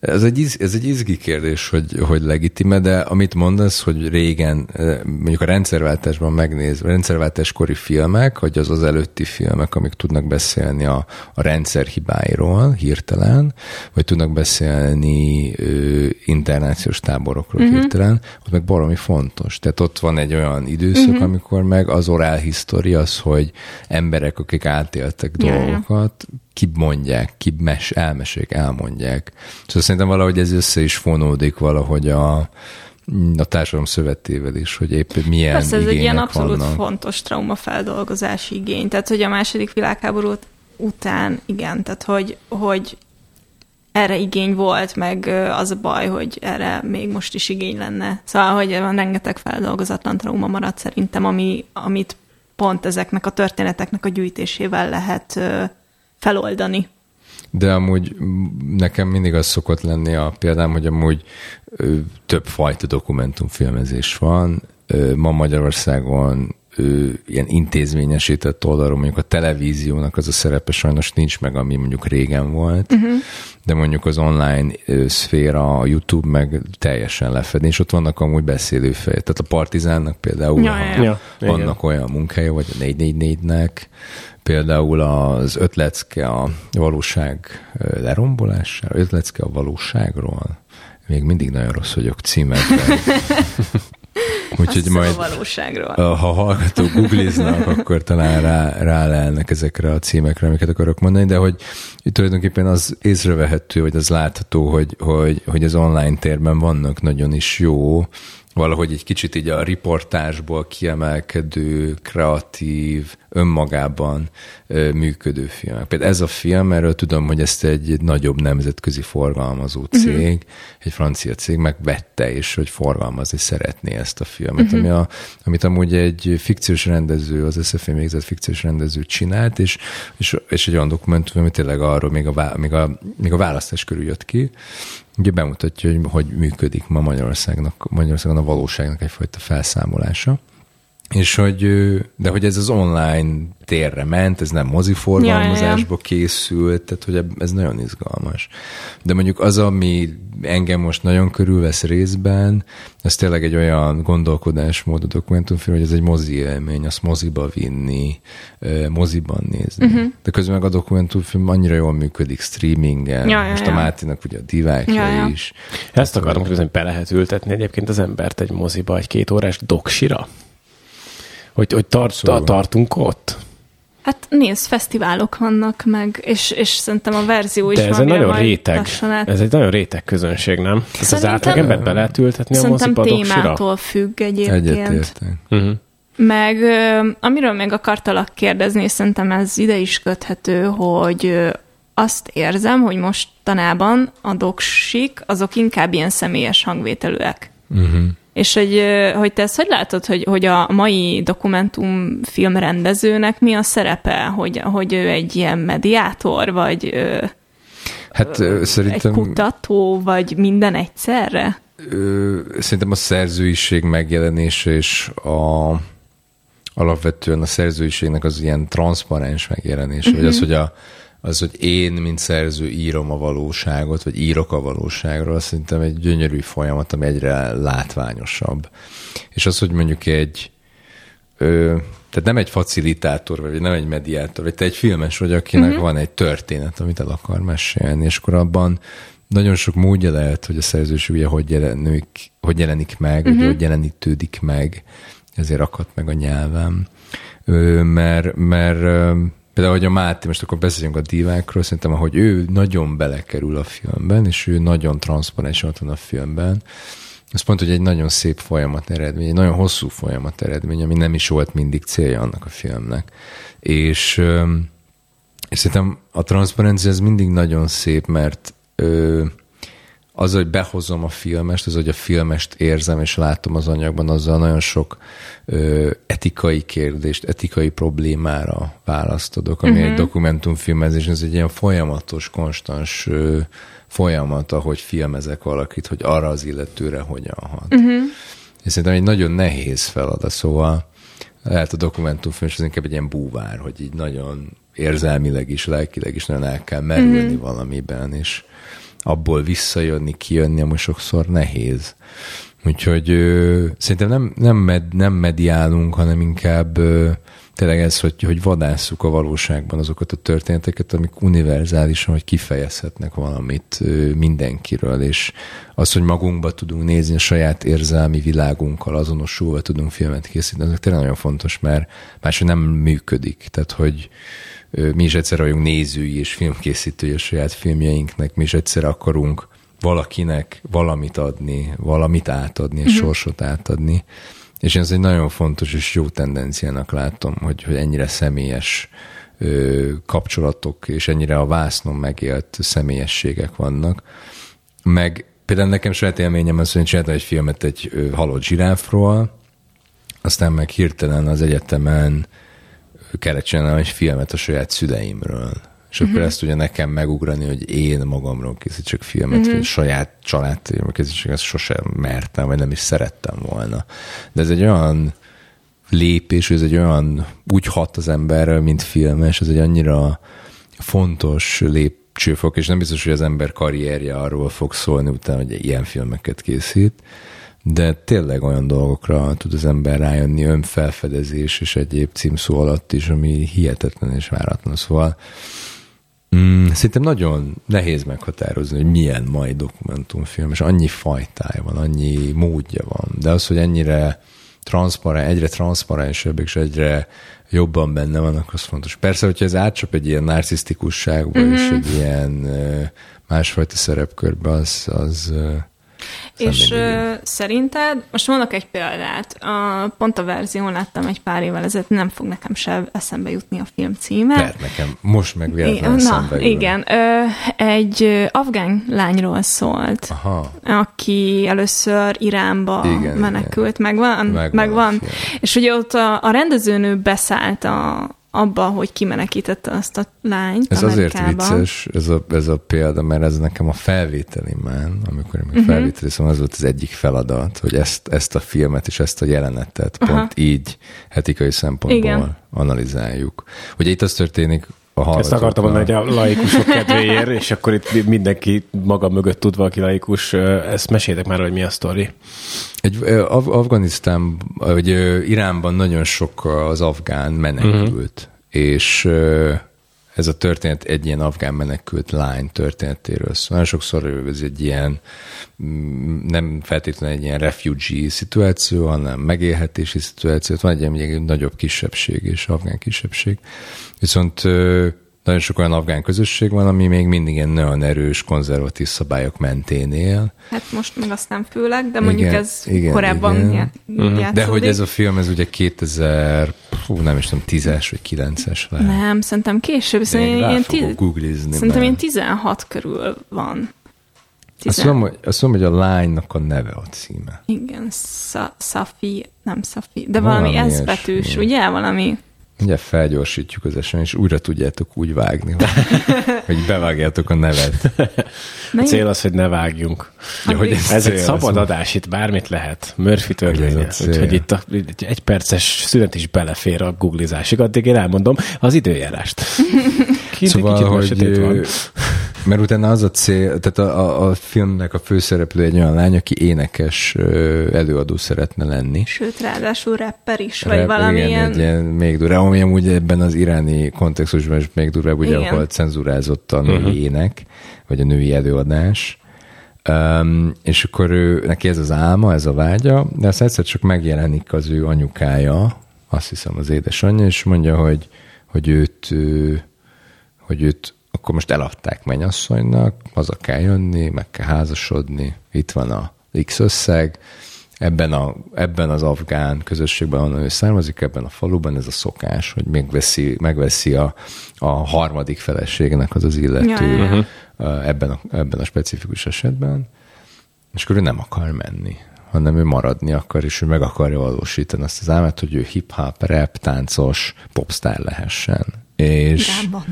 Ez egy, iz, ez egy izgi kérdés, hogy, hogy legitime, de amit mondasz, hogy régen, eh, mondjuk a rendszerváltásban megnéz, rendszerváltáskori filmek, vagy az az előtti filmek, amik tudnak beszélni a, a rendszer hibáiról hirtelen, vagy tudnak beszélni ö, internációs táborokról uh-huh. hirtelen, ott meg baromi fontos. Tehát ott van egy olyan időszak, uh-huh. amikor meg az orál history az, hogy emberek, akik átéltek dolgokat, ki mondják, ki mes, elmesék, elmondják. Szóval szerintem valahogy ez össze is fonódik valahogy a, a társadalom szövetével is, hogy épp milyen Persze, ez egy ilyen abszolút vannak. fontos traumafeldolgozási igény. Tehát, hogy a második világháború után, igen, tehát, hogy, hogy erre igény volt, meg az a baj, hogy erre még most is igény lenne. Szóval, hogy van rengeteg feldolgozatlan trauma maradt szerintem, ami, amit pont ezeknek a történeteknek a gyűjtésével lehet feloldani. De amúgy nekem mindig az szokott lenni a példám, hogy amúgy több fajta dokumentumfilmezés van. Ma Magyarországon ilyen intézményesített oldalról, mondjuk a televíziónak az a szerepe sajnos nincs meg, ami mondjuk régen volt, uh-huh. de mondjuk az online szféra, a YouTube meg teljesen lefedni, és ott vannak amúgy beszélőfej. Tehát a Partizánnak például Ja, ja. Ja, vannak igen. olyan munkája, vagy a 444-nek, például az ötlecke a valóság lerombolására, ötlecke a valóságról. Még mindig nagyon rossz vagyok címekben. <laughs> Úgyhogy Azt majd a valóságról. ha hallgatók googliznak, akkor talán rá, rálelnek ezekre a címekre, amiket akarok mondani, de hogy tulajdonképpen az észrevehető, vagy az látható, hogy, hogy, hogy az online térben vannak nagyon is jó, valahogy egy kicsit így a riportásból kiemelkedő, kreatív, önmagában működő filmek. Például ez a film, erről tudom, hogy ezt egy, egy nagyobb nemzetközi forgalmazó cég, uh-huh. egy francia cég megvette, és hogy forgalmazni szeretné ezt a filmet, uh-huh. ami a, amit amúgy egy fikciós rendező, az SFM végzett fikciós rendező csinált, és, és, és egy olyan dokumentum, ami tényleg arról még a, még a, még a választás körül jött ki, ugye bemutatja, hogy hogy működik ma Magyarországnak, Magyarországon a valóságnak egyfajta felszámolása. És hogy, de hogy ez az online térre ment, ez nem moziforgalmazásba készült, tehát hogy ez nagyon izgalmas. De mondjuk az, ami engem most nagyon körülvesz részben, ez tényleg egy olyan gondolkodásmód a dokumentumfilm, hogy ez egy mozi élmény, azt moziba vinni, moziban nézni. Uh-huh. De közben meg a dokumentumfilm annyira jól működik streamingen. Ja, ja, most ja. a Mátinak ugye a divákja Ja, ja. is. Ezt akarom hogy be lehet ültetni egyébként az embert egy moziba, egy két órás doksira? Hogy, hogy tart, Szóval. tartunk ott? Hát nézd, fesztiválok vannak meg, és, és szerintem a verzió is De ez van, egy nagyon réteg, ez egy nagyon réteg közönség, nem? Ez az Szerintem- átlagembert be lehet ültetni a Szerintem moziba a doksira? témától függ egyébként. Egyetértek. Uh-huh. Meg amiről még akartalak kérdezni, és szerintem ez ide is köthető, hogy azt érzem, hogy mostanában a doksik, azok inkább ilyen személyes hangvételűek. Uh-huh. És hogy, hogy te ezt hogy látod, hogy, hogy a mai dokumentumfilm rendezőnek mi a szerepe? Hogy, hogy ő egy ilyen mediátor, vagy Hát ö, egy szerintem... kutató, vagy minden egyszerre? Ö, szerintem a szerzőiség megjelenése és a alapvetően a szerzőiségnek az ilyen transzparens megjelenése, uh-huh. vagy az, hogy a, az, hogy én, mint szerző írom a valóságot, vagy írok a valóságról, az szerintem egy gyönyörű folyamat, ami egyre látványosabb. És az, hogy mondjuk egy ö, tehát nem egy facilitátor, vagy nem egy mediátor, vagy te egy filmes vagy, akinek uh-huh. van egy történet, amit el akar mesélni, és akkor abban nagyon sok módja lehet, hogy a szerzőség hogy jelenik, hogy jelenik meg, uh-huh. vagy hogy jelenítődik meg, ezért akadt meg a nyelvem. Ö, mert, mert például, hogy a Máté, most akkor beszéljünk a divákról, szerintem, ahogy ő nagyon belekerül a filmben, és ő nagyon transzparens ott van a filmben, ez pont, hogy egy nagyon szép folyamat eredmény, egy nagyon hosszú folyamat eredmény, ami nem is volt mindig célja annak a filmnek. És, és szerintem a transzparencia ez mindig nagyon szép, mert az, hogy behozom a filmest, az, hogy a filmest érzem és látom az anyagban, azzal nagyon sok ö, etikai kérdést, etikai problémára választ adok, ami uh-huh. egy dokumentumfilmezés, ez egy ilyen folyamatos, konstans ö, folyamat, ahogy filmezek valakit, hogy arra az illetőre hogyan hat. Uh-huh. És szerintem egy nagyon nehéz feladat, szóval lehet a dokumentumfilm, és ez inkább egy ilyen búvár, hogy így nagyon érzelmileg is, lelkileg is nagyon el kell merülni uh-huh. valamiben, és abból visszajönni, kijönni, most sokszor nehéz. Úgyhogy ö, szerintem nem, nem, med, nem mediálunk, hanem inkább ö, tényleg ez, hogy, hogy vadásszuk a valóságban azokat a történeteket, amik univerzálisan, hogy kifejezhetnek valamit ö, mindenkiről, és az, hogy magunkba tudunk nézni a saját érzelmi világunkkal, azonosulva tudunk filmet készíteni, ez tényleg nagyon fontos, mert máshogy nem működik. Tehát, hogy mi is egyszer vagyunk nézői és filmkészítői a saját filmjeinknek, mi is egyszer akarunk valakinek valamit adni, valamit átadni, és sorsot átadni. És ez egy nagyon fontos és jó tendenciának látom, hogy, hogy ennyire személyes ö, kapcsolatok, és ennyire a vásznon megélt személyességek vannak. Meg például nekem saját élményem az, hogy csináltam egy filmet egy halott zsiráfról, aztán meg hirtelen az egyetemen kellett csinálnom egy filmet a saját szüleimről. És akkor uh-huh. ezt ugye nekem megugrani, hogy én magamról készítsek filmet, uh-huh. vagy saját családtérről készítsek, ezt sosem mertem, vagy nem is szerettem volna. De ez egy olyan lépés, hogy ez egy olyan, úgy hat az emberrel, mint filmes, ez egy annyira fontos lépcsőfok, és nem biztos, hogy az ember karrierje arról fog szólni utána, hogy ilyen filmeket készít, de tényleg olyan dolgokra tud az ember rájönni, önfelfedezés és egyéb címszó alatt is, ami hihetetlen és váratlan. Szóval Mm, szerintem nagyon nehéz meghatározni, hogy milyen mai dokumentumfilm, és annyi fajtája van, annyi módja van, de az, hogy ennyire transzparens, egyre transzparensebbek, és egyre jobban benne vannak, az fontos. Persze, hogyha ez átcsap egy ilyen narcisztikusságba, mm-hmm. és egy ilyen másfajta szerepkörbe, az, az és ö, szerinted, most mondok egy példát, a, pont a verzión láttam egy pár évvel ezelőtt, nem fog nekem se eszembe jutni a film címe. Per, nekem most meg véletlenül Na, igen, ö, egy afgán lányról szólt, Aha. aki először Iránba igen, menekült, igen. megvan, megvan, megvan. és ugye ott a, a rendezőnő beszállt a, abba, hogy kimenekítette azt a lányt Ez Amerikába. azért vicces, ez a, ez a példa, mert ez nekem a felvételimben, amikor én uh-huh. felvételizem, az volt az egyik feladat, hogy ezt, ezt a filmet és ezt a jelenetet Aha. pont így etikai szempontból Igen. analizáljuk. Ugye itt az történik, a Ezt akartam mondani, hogy a laikusok kedvéért, és akkor itt mindenki maga mögött tud valaki laikus. Ezt meséltek már, hogy mi a sztori. Egy, Af- Afganisztán, vagy Iránban nagyon sok az afgán menekült, uh-huh. és ez a történet egy ilyen afgán menekült lány történetéről szól. Nagyon sokszor ez egy ilyen, mm, nem feltétlenül egy ilyen refugee szituáció, hanem megélhetési szituáció. Van egy ilyen nagyobb kisebbség és afgán kisebbség. Viszont nagyon sok olyan afgán közösség van, ami még mindig ilyen nagyon erős, konzervatív szabályok mentén él. Hát most meg aztán főleg, de mondjuk igen, ez igen, korábban igen. uh-huh. De hogy ez a film, ez ugye 2000, fú, nem is tudom, 10-es vagy 9-es lehet. Nem, szerintem később. Szerintem, én, tiz... szerintem én 16 körül van. Azt mondom, hogy, azt mondom, hogy a lánynak a neve a címe. Igen, Safi, nem Safi, de valami, valami S betűs, ugye? Valami Ugye felgyorsítjuk az eseményt, és újra tudjátok úgy vágni, hogy, <laughs> hogy bevágjátok a nevet. A cél az, hogy ne vágjunk. Ja, hogy ez, ez egy szabad adás, itt bármit lehet. Murphy törvénye. Úgyhogy itt a, egy perces szünet is belefér a googlizásig. Addig én elmondom az időjárást. <laughs> Kint szóval, hogy, van. Mert utána az a cél, tehát a, a, a filmnek a főszereplő egy olyan lány, aki énekes előadó szeretne lenni. Sőt, ráadásul rapper is, Rap, vagy valamilyen... Igen, egy ilyen még durva, ami amúgy ebben az iráni kontextusban is még durvább, ugye, igen. ahol cenzurázott a női uh-huh. ének, vagy a női előadás. Um, és akkor ő, neki ez az álma, ez a vágya, de aztán egyszer csak megjelenik az ő anyukája, azt hiszem az édesanyja, és mondja, hogy, hogy őt, hogy őt akkor most eladták mennyasszonynak, haza kell jönni, meg kell házasodni, itt van a X összeg, ebben, a, ebben az afgán közösségben, ahonnan ő származik, ebben a faluban ez a szokás, hogy megveszi, megveszi a, a harmadik feleségnek az az illető ja, ja. Ebben, a, ebben a specifikus esetben, és akkor ő nem akar menni hanem ő maradni akar, és ő meg akarja valósítani azt az álmát, hogy ő hip-hop, rap, táncos, popstar lehessen. És Iránban.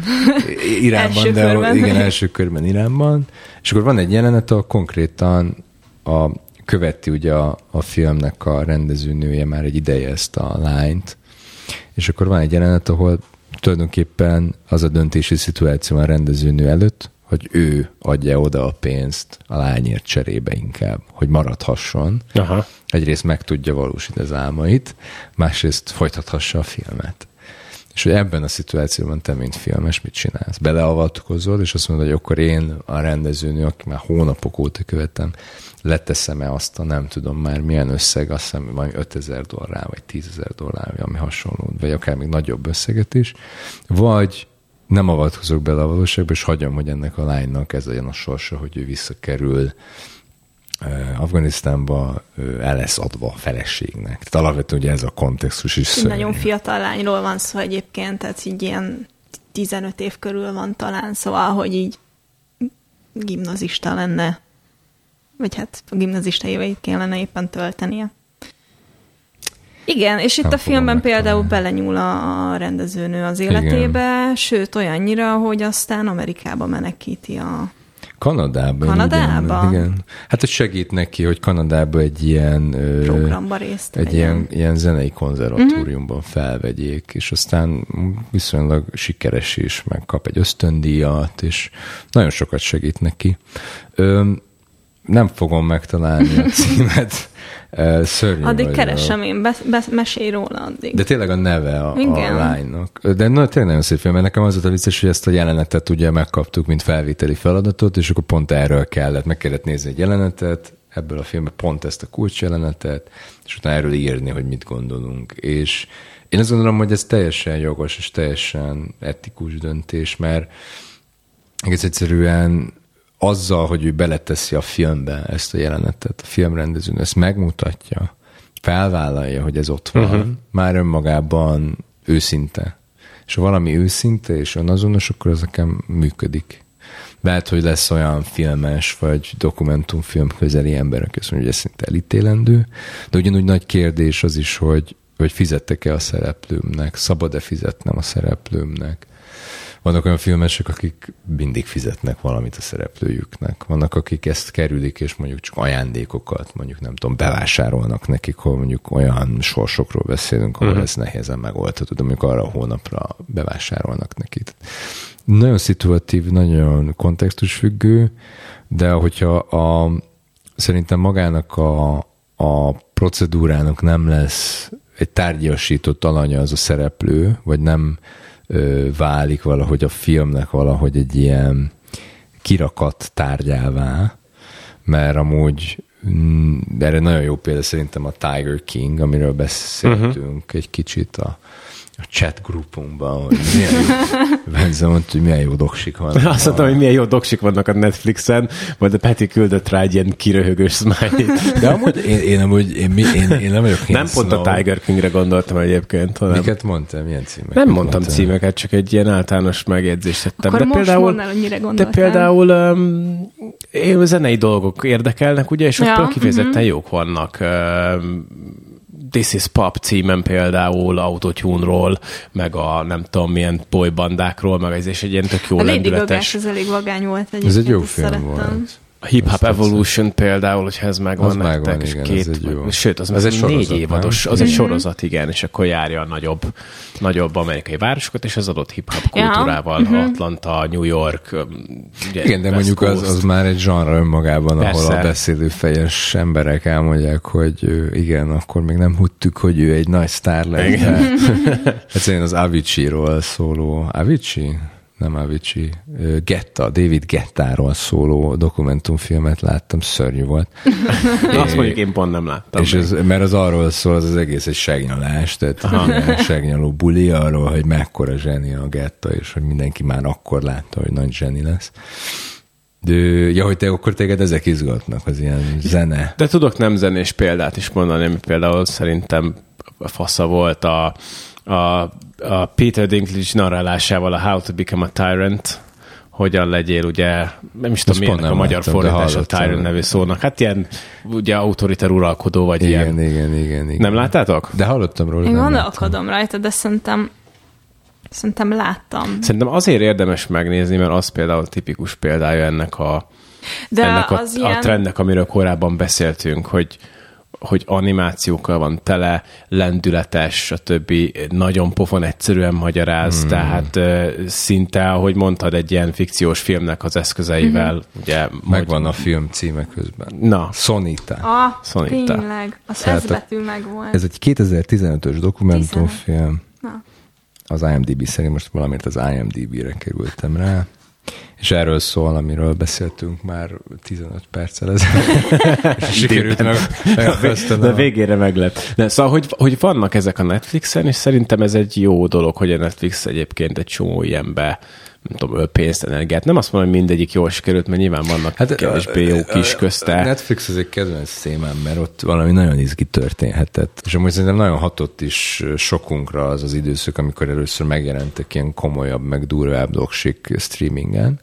Iránban, de körben. igen, első körben Iránban. És akkor van egy jelenet, ahol konkrétan a, követi ugye a, a filmnek a rendezőnője már egy ideje ezt a lányt, és akkor van egy jelenet, ahol tulajdonképpen az a döntési szituáció a rendezőnő előtt, hogy ő adja oda a pénzt a lányért cserébe inkább, hogy maradhasson. Aha. Egyrészt meg tudja valósítani az álmait, másrészt folytathassa a filmet. És hogy ebben a szituációban te, mint filmes, mit csinálsz? Beleavatkozol, és azt mondod, hogy akkor én a rendezőnő, aki már hónapok óta követem, leteszem-e azt a nem tudom már milyen összeg, azt hiszem valami 5000 dollár, vagy 10 ezer dollár, vagy ami hasonló, vagy akár még nagyobb összeget is, vagy nem avatkozok bele a valóságba, és hagyom, hogy ennek a lánynak ez legyen a sorsa, hogy ő visszakerül Afganisztánba el lesz adva a feleségnek. Tehát alapvetően ugye ez a kontextus is szörnyű. Nagyon fiatal lányról van szó egyébként, tehát így ilyen 15 év körül van talán, szóval, hogy így gimnazista lenne, vagy hát a gimnazista éveit kellene éppen töltenie. Igen, és itt Nem a filmben például belenyúl a rendezőnő az életébe, Igen. sőt olyannyira, hogy aztán Amerikába menekíti a Kanadában. Kanadában? Igen, igen. Hát hogy segít neki, hogy Kanadában egy ilyen... Programba részt Egy ilyen, ilyen zenei konzervatóriumban uh-huh. felvegyék, és aztán viszonylag sikeres is, meg kap egy ösztöndíjat, és nagyon sokat segít neki. Ö, nem fogom megtalálni a <laughs> címet. Szörnyű Addig vagy keresem én, be, be, mesélj róla addig. De tényleg a neve a, a lánynak. De na, tényleg nagyon szép film, mert nekem az volt a vicces, hogy ezt a jelenetet ugye megkaptuk, mint felvételi feladatot, és akkor pont erről kellett, meg kellett nézni egy jelenetet, ebből a filmben pont ezt a kulcsjelenetet, és utána erről írni, hogy mit gondolunk. És én azt gondolom, hogy ez teljesen jogos és teljesen etikus döntés, mert egész egyszerűen azzal, hogy ő beleteszi a filmbe ezt a jelenetet, a filmrendezőn ezt megmutatja, felvállalja, hogy ez ott van, uh-huh. már önmagában őszinte. És ha valami őszinte és önazonos, akkor az nekem működik. Lehet, hogy lesz olyan filmes vagy dokumentumfilm közeli ember, aki azt mondja, hogy ez szinte elítélendő, de ugyanúgy nagy kérdés az is, hogy, hogy fizettek-e a szereplőmnek, szabad-e fizetnem a szereplőmnek, vannak olyan filmesek, akik mindig fizetnek valamit a szereplőjüknek. Vannak, akik ezt kerülik, és mondjuk csak ajándékokat, mondjuk nem tudom, bevásárolnak nekik, hogy mondjuk olyan sorsokról beszélünk, ahol uh-huh. ez nehézen megoldható, de mondjuk arra a hónapra bevásárolnak nekik. Nagyon szituatív, nagyon kontextusfüggő, de hogyha a, szerintem magának a, a procedúrának nem lesz egy tárgyasított alanya az a szereplő, vagy nem válik valahogy a filmnek valahogy egy ilyen kirakat tárgyává, mert amúgy mm, erre nagyon jó példa szerintem a Tiger King, amiről beszéltünk uh-huh. egy kicsit a a chat grupunkban, hogy milyen jó, <laughs> Bence mondta, hogy milyen jó doksik vannak. Azt mondtam, hogy milyen jó doksik vannak a Netflixen, majd a Peti küldött rá egy ilyen kiröhögős smiley De amúgy én, én, amúgy, én, én, én nem vagyok Nem pont a Tiger Kingre gondoltam egyébként. Hanem... Miket mondtam? Milyen címeket? Nem mondtam mondtam. címeket, csak egy ilyen általános megjegyzést tettem. Akkor de most például, hogy mire De például um, én zenei dolgok érdekelnek, ugye, és ja, kifejezetten uh-huh. jók vannak. Um, This is Pop címen például autotune-ról, meg a nem tudom milyen bolybandákról, meg ez is egy ilyen tök jó a lendületes. ez elég vagány volt egyébként. Ez egy jó film szerettem. volt. A Hip Hop Evolution például, hogyha ez megvan az nektek, megvan, igen, két, ez egy jó. sőt, az ez egy sorozat, négy évados, az egy mhm. sorozat, igen, és akkor járja a nagyobb, nagyobb amerikai városokat, és az adott hip-hop kultúrával, ja. uh-huh. Atlanta, New York, ugye, Igen, de West mondjuk az, az már egy zsanra önmagában, Persze. ahol a beszélő fejes emberek elmondják, hogy igen, akkor még nem hudtuk, hogy ő egy nagy sztár lesz. Egyszerűen <laughs> az Avicii-ról szóló, Avicii? Nem Avicii, Getta, David Gettáról szóló dokumentumfilmet láttam, szörnyű volt. <laughs> Azt mondjuk én pont nem láttam. És ez, mert az arról szól, az az egész egy segnyalás, tehát segnyaló buli arról, hogy mekkora zseni a Getta, és hogy mindenki már akkor látta, hogy nagy zseni lesz. De, ja, hogy te akkor téged ezek izgatnak, az ilyen zene. De tudok nem zenés példát is mondani, ami például szerintem fasza volt a a, a Peter Dinklage narrálásával a How to Become a Tyrant, hogyan legyél, ugye, nem is tudom, milyen a magyar fordítás a Tyrant nevű szónak. Hát ilyen, ugye, autoriter uralkodó, vagy igen, ilyen. Igen, igen, igen. Nem láttátok? De hallottam róla. Én gondolkodom rajta, de szerintem Szerintem láttam. Szerintem azért érdemes megnézni, mert az például tipikus példája ennek a, de ennek a, az a ilyen... trendnek, amiről korábban beszéltünk, hogy hogy animációkkal van tele, lendületes, a többi nagyon pofon egyszerűen magyaráz, hmm. tehát szinte, ahogy mondtad, egy ilyen fikciós filmnek az eszközeivel, mm-hmm. ugye... Megvan a film címe közben. Na. Sonita. Ah, Sonita. tényleg. Az ez betű volt. Ez egy 2015-ös dokumentumfilm. Na. Az IMDb szerint most valamit az IMDb-re kerültem rá. És erről szól, amiről beszéltünk már 15 perccel ezelőtt. <laughs> Sikerült meg, De végére meg lett. De, szóval, hogy, hogy vannak ezek a Netflixen, és szerintem ez egy jó dolog, hogy a Netflix egyébként egy csomó ilyenbe nem tudom, pénzt, energiát. Nem azt mondom, hogy mindegyik jól sikerült, mert nyilván vannak hát, kevésbé jó kis közte. Netflix az egy kedvenc témám, mert ott valami nagyon izgi történhetett. És amúgy szerintem nagyon hatott is sokunkra az az időszak, amikor először megjelentek ilyen komolyabb, meg durvább dogsik streamingen.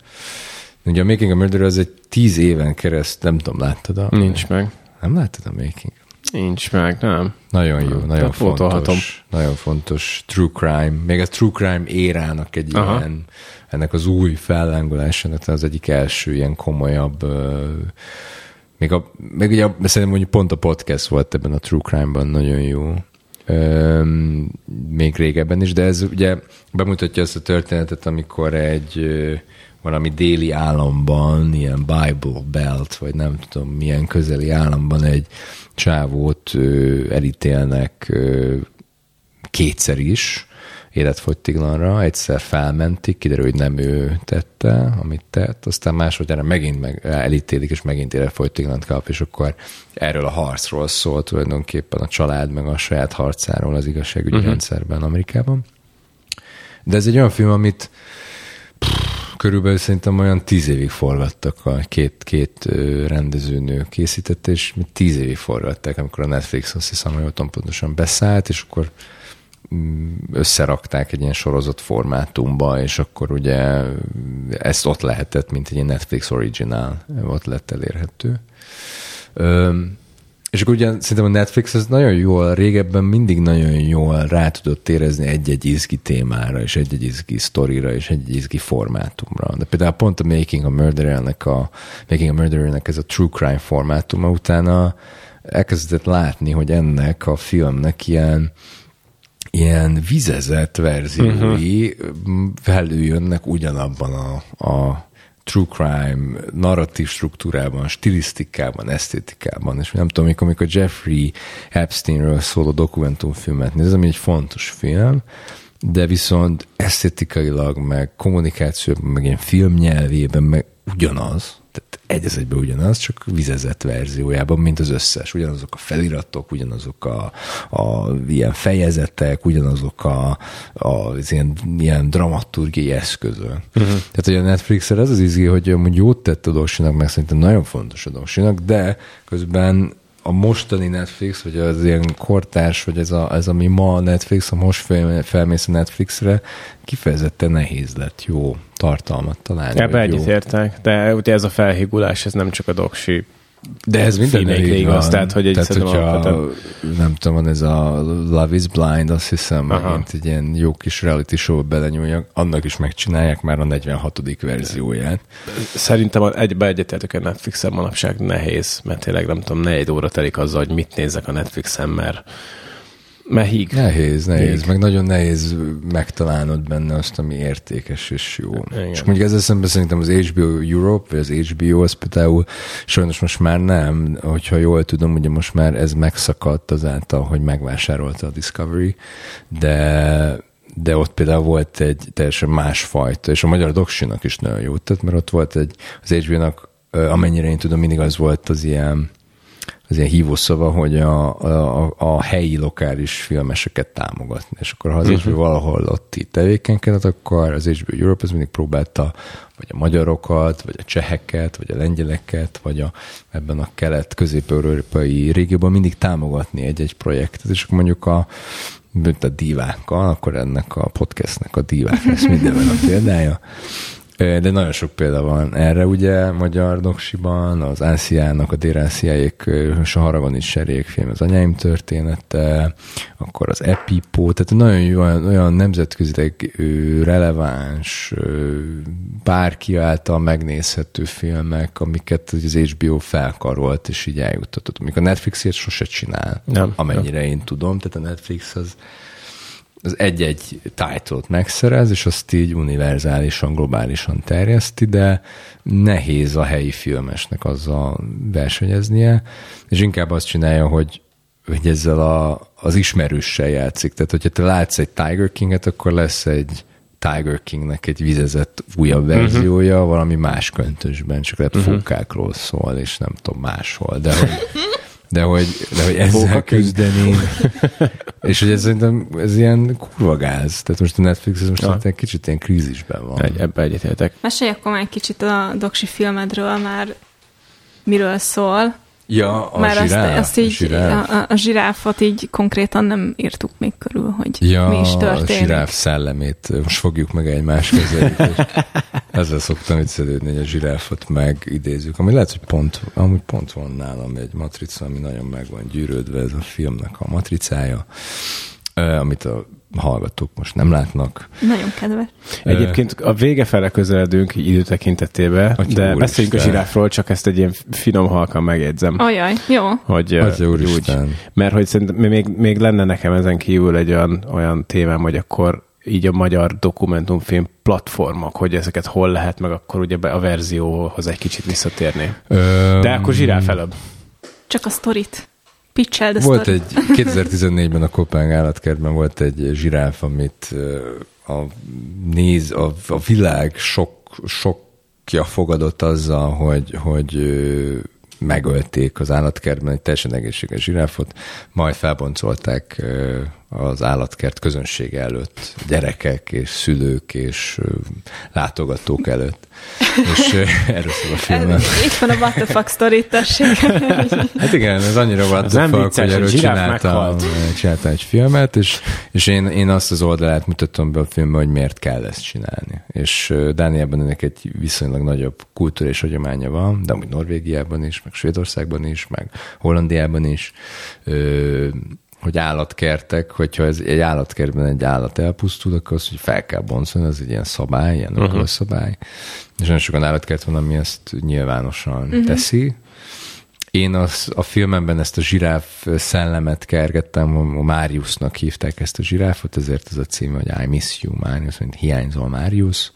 Ugye a Making a Murder az egy tíz éven kereszt, nem tudom, láttad a... Nincs meg. Nem láttad a Making? Nincs meg, nem. Nagyon jó, nem. nagyon fontos. Nagyon fontos true crime. Még a true crime érának egy Aha. ilyen ennek az új fellángolásának az egyik első ilyen komolyabb, még, a, még ugye szerintem mondjuk pont a podcast volt ebben a True Crime-ban nagyon jó, még régebben is, de ez ugye bemutatja azt a történetet, amikor egy valami déli államban, ilyen Bible Belt, vagy nem tudom milyen közeli államban egy csávót elítélnek kétszer is, életfogytiglanra, egyszer felmentik, kiderül, hogy nem ő tette, amit tett, aztán másodjára megint meg elítélik, és megint életfogytiglant kap, és akkor erről a harcról szól tulajdonképpen a család, meg a saját harcáról az igazságügyi uh-huh. rendszerben Amerikában. De ez egy olyan film, amit körülbelül szerintem olyan tíz évig forgattak, a két, két rendezőnő készítette, és tíz évig forgatták, amikor a Netflix azt hiszem, hogy ott pontosan beszállt, és akkor összerakták egy ilyen sorozat formátumba, és akkor ugye ezt ott lehetett, mint egy ilyen Netflix original, ott lett elérhető. És akkor ugye szerintem a Netflix ez nagyon jól, régebben mindig nagyon jól rá tudott érezni egy-egy izgi témára, és egy-egy izgi sztorira, és egy-egy izgi formátumra. De például pont a Making a Murderer-nek, a, Making a Murderer-nek ez a true crime formátuma utána elkezdett látni, hogy ennek a filmnek ilyen ilyen vizezett verziói uh-huh. felüljönnek ugyanabban a, a true crime narratív struktúrában, stilisztikában, esztétikában, és nem tudom, amikor, amikor Jeffrey Epsteinről szóló dokumentumfilmet nézem, egy fontos film, de viszont esztétikailag, meg kommunikációban, meg ilyen filmnyelvében, meg ugyanaz, tehát egy az egyben ugyanaz, csak vizezett verziójában, mint az összes. Ugyanazok a feliratok, ugyanazok a, a ilyen fejezetek, ugyanazok a, a az ilyen, ilyen dramaturgiai eszközök. Uh-huh. Tehát, hogy a netflix ez az izgi, hogy amúgy jót tett a Dosinak, meg szerintem nagyon fontos a Dosinak, de közben a mostani Netflix, vagy az ilyen kortárs, vagy ez, a, ez ami ma a Netflix, a most fel, felmész a Netflixre, kifejezetten nehéz lett jó tartalmat találni. Ebbe egyetértek, de ugye ez a felhigulás, ez nem csak a doksi de ez minden igaz, tehát hogy egy tehát, hogyha, alapvetően... nem tudom, van ez a Love is Blind, azt hiszem, Aha. megint egy ilyen jó kis reality show belenyúljak, annak is megcsinálják már a 46. verzióját. Szerintem egybe egyetértek a Netflixen manapság nehéz, mert tényleg nem tudom, negy óra telik azzal, hogy mit nézek a Netflixen, mert mert híg. Nehéz, nehéz. Híg. Meg nagyon nehéz megtalálnod benne azt, ami értékes és jó. Igen. És mondjuk ezzel szemben szerintem az HBO Europe, vagy az HBO, az például sajnos most már nem, hogyha jól tudom, ugye most már ez megszakadt azáltal, hogy megvásárolta a Discovery, de de ott például volt egy teljesen másfajta, és a magyar doksinak is nagyon jó tett, mert ott volt egy, az HBO-nak, amennyire én tudom, mindig az volt az ilyen az ilyen hívószava, hogy a, a, a helyi lokális filmeseket támogatni. És akkor ha az uh-huh. valahol ott itt tevékenykedett, akkor az HBO Europe az mindig próbálta vagy a magyarokat, vagy a cseheket, vagy a lengyeleket, vagy a, ebben a kelet-közép-európai régióban mindig támogatni egy-egy projektet. És akkor mondjuk a, a dívákkal, akkor ennek a podcastnek a dívák lesz mindenben a példája De nagyon sok példa van erre, ugye, magyar doksiban, az NCA-nak, a DRNCA-ék Saharagon is serékfilm, az anyáim története, akkor az Epipo, tehát nagyon jó, olyan, olyan nemzetközileg releváns, bárki által megnézhető filmek, amiket az HBO felkarolt, és így eljuttatott. Amik a Netflixért sose csinál, nem, amennyire nem. én tudom, tehát a Netflix az az egy-egy title-t megszerez, és azt így univerzálisan, globálisan terjeszti, de nehéz a helyi filmesnek azzal versenyeznie, és inkább azt csinálja, hogy, hogy ezzel a, az ismerőssel játszik. Tehát, hogyha te látsz egy Tiger King-et, akkor lesz egy Tiger Kingnek egy vizezett újabb mhm. verziója, uh-huh. valami más köntösben, csak lehet uh-huh. fókákról szól, és nem tudom, máshol. De hogy, <laughs> de hogy, de hogy ezzel küzdeni, <laughs> és hogy ez szerintem ez ilyen kurva gáz. Tehát most a Netflix ez most ja. egy kicsit ilyen krízisben van. Egy, ebbe egyetértek. Mesélj akkor már egy kicsit a doksi filmedről, már miről szól. Ja, a Már zsiráf, azt, azt így, zsiráf. A, a zsiráfot így konkrétan nem írtuk még körül, hogy ja, mi is történik. a zsiráf szellemét, most fogjuk meg egymás között, <laughs> ezzel szoktam viccelődni, hogy a zsiráfot megidézzük, ami lehet, hogy pont, amúgy pont van nálam egy matrica, ami nagyon meg van gyűrődve, ez a filmnek a matricája, amit a hallgatók most nem látnak. Nagyon kedves. Egyébként a vége fele közeledünk idő tekintetében, de beszéljünk a zsiráfról, csak ezt egy ilyen finom halkan megjegyzem. Ajaj, jó. Hogy, Atya úgy, mert hogy szerintem még, még lenne nekem ezen kívül egy olyan, olyan témám, hogy akkor így a magyar dokumentumfilm platformok, hogy ezeket hol lehet, meg akkor ugye a verzióhoz egy kicsit visszatérni. Ö, De akkor zsiráf előbb. Csak a sztorit. Pitcheld Volt egy, 2014-ben a Kopenhág állatkertben volt egy zsiráf, amit a néz, a, a világ sok, sokja fogadott azzal, hogy, hogy megölték az állatkertben egy teljesen egészséges zsiráfot, majd felboncolták az állatkert közönsége előtt, gyerekek és szülők és látogatók előtt. És <laughs> erről szól a film. Itt van a what the fuck story, tessék. <laughs> Hát igen, ez annyira what the fuck, vicces, hogy erről csináltam, csináltam egy filmet, és, és én, én azt az oldalát mutatom be a filmben, hogy miért kell ezt csinálni. És Dániában ennek egy viszonylag nagyobb kultúra és hagyománya van, de amúgy Norvégiában is, meg Svédországban is, meg Hollandiában is hogy állatkertek, hogyha ez egy állatkertben egy állat elpusztul, akkor az, hogy fel kell boncolni, az egy ilyen szabály, ilyen uh-huh. szabály. És nagyon sokan állatkert van, ami ezt nyilvánosan uh-huh. teszi. Én az, a filmemben ezt a zsiráf szellemet kergettem, a Máriusnak hívták ezt a zsiráfot, ezért ez a cím, hogy I miss you, Márius, mint hiányzol Márius.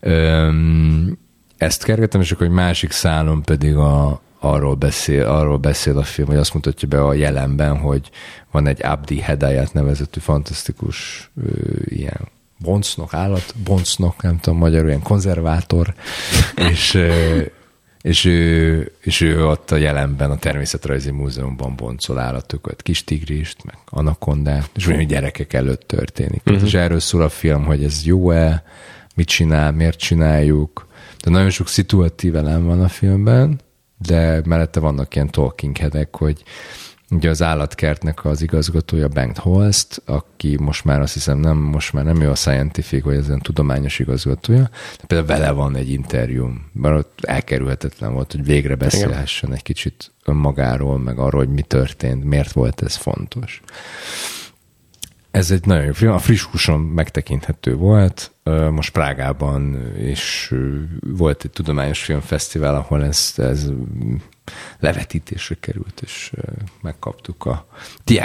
Öm, ezt kergettem, és akkor egy másik szálon pedig a, arról beszél, arról beszél a film, hogy azt mutatja be a jelenben, hogy van egy Abdi Hedayat nevezetű fantasztikus ö, ilyen boncnok, állat, boncnok, nem tudom magyarul, ilyen konzervátor, <laughs> és, ö, és, ő, és ő ott a jelenben a Természetrajzi Múzeumban boncol állatokat, kis tigrist, meg anakondát, és olyan gyerekek előtt történik. Uh-huh. És erről szól a film, hogy ez jó-e, mit csinál, miért csináljuk, de nagyon sok szituatív elem van a filmben, de mellette vannak ilyen talking headek, hogy ugye az állatkertnek az igazgatója Bengt Holst, aki most már azt hiszem nem, most már nem ő a scientific, vagy ez a tudományos igazgatója, de például vele van egy interjú, mert ott elkerülhetetlen volt, hogy végre beszélhessen egy kicsit önmagáról, meg arról, hogy mi történt, miért volt ez fontos. Ez egy nagyon jó film, a friss húson megtekinthető volt, most Prágában is volt egy tudományos filmfesztivál, ahol ez, ez levetítésre került, és megkaptuk a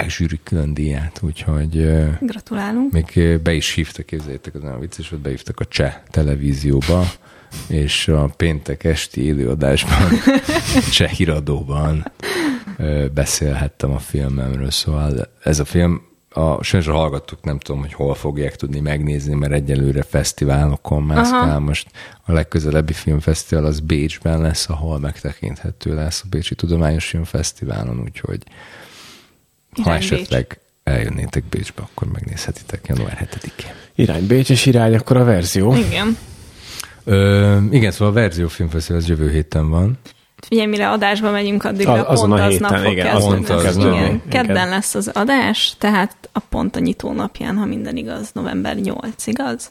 zsűri külön díját, úgyhogy... Gratulálunk. Még be is hívtak, képzeljétek, az nagyon vicces, hogy behívtak a cseh televízióba, és a péntek esti élőadásban, <laughs> cseh híradóban beszélhettem a filmemről, szóval ez a film a, sajnos a hallgatók nem tudom, hogy hol fogják tudni megnézni, mert egyelőre fesztiválokon mászkál. Most a legközelebbi filmfesztivál az Bécsben lesz, ahol megtekinthető lesz a Bécsi Tudományos Filmfesztiválon, úgyhogy Irány ha esetleg Bécs. eljönnétek Bécsbe, akkor megnézhetitek január 7-én. Irány Bécs és irány akkor a verzió. Igen. Ö, igen, szóval a verzió filmfesztivál az jövő héten van. Figyelj, mire adásba megyünk, addig a, azon pont a héten, aznap igen, fog pont az, igen. igen. Kedden lesz az adás, tehát a pont a nyitó napján, ha minden igaz, november 8, igaz?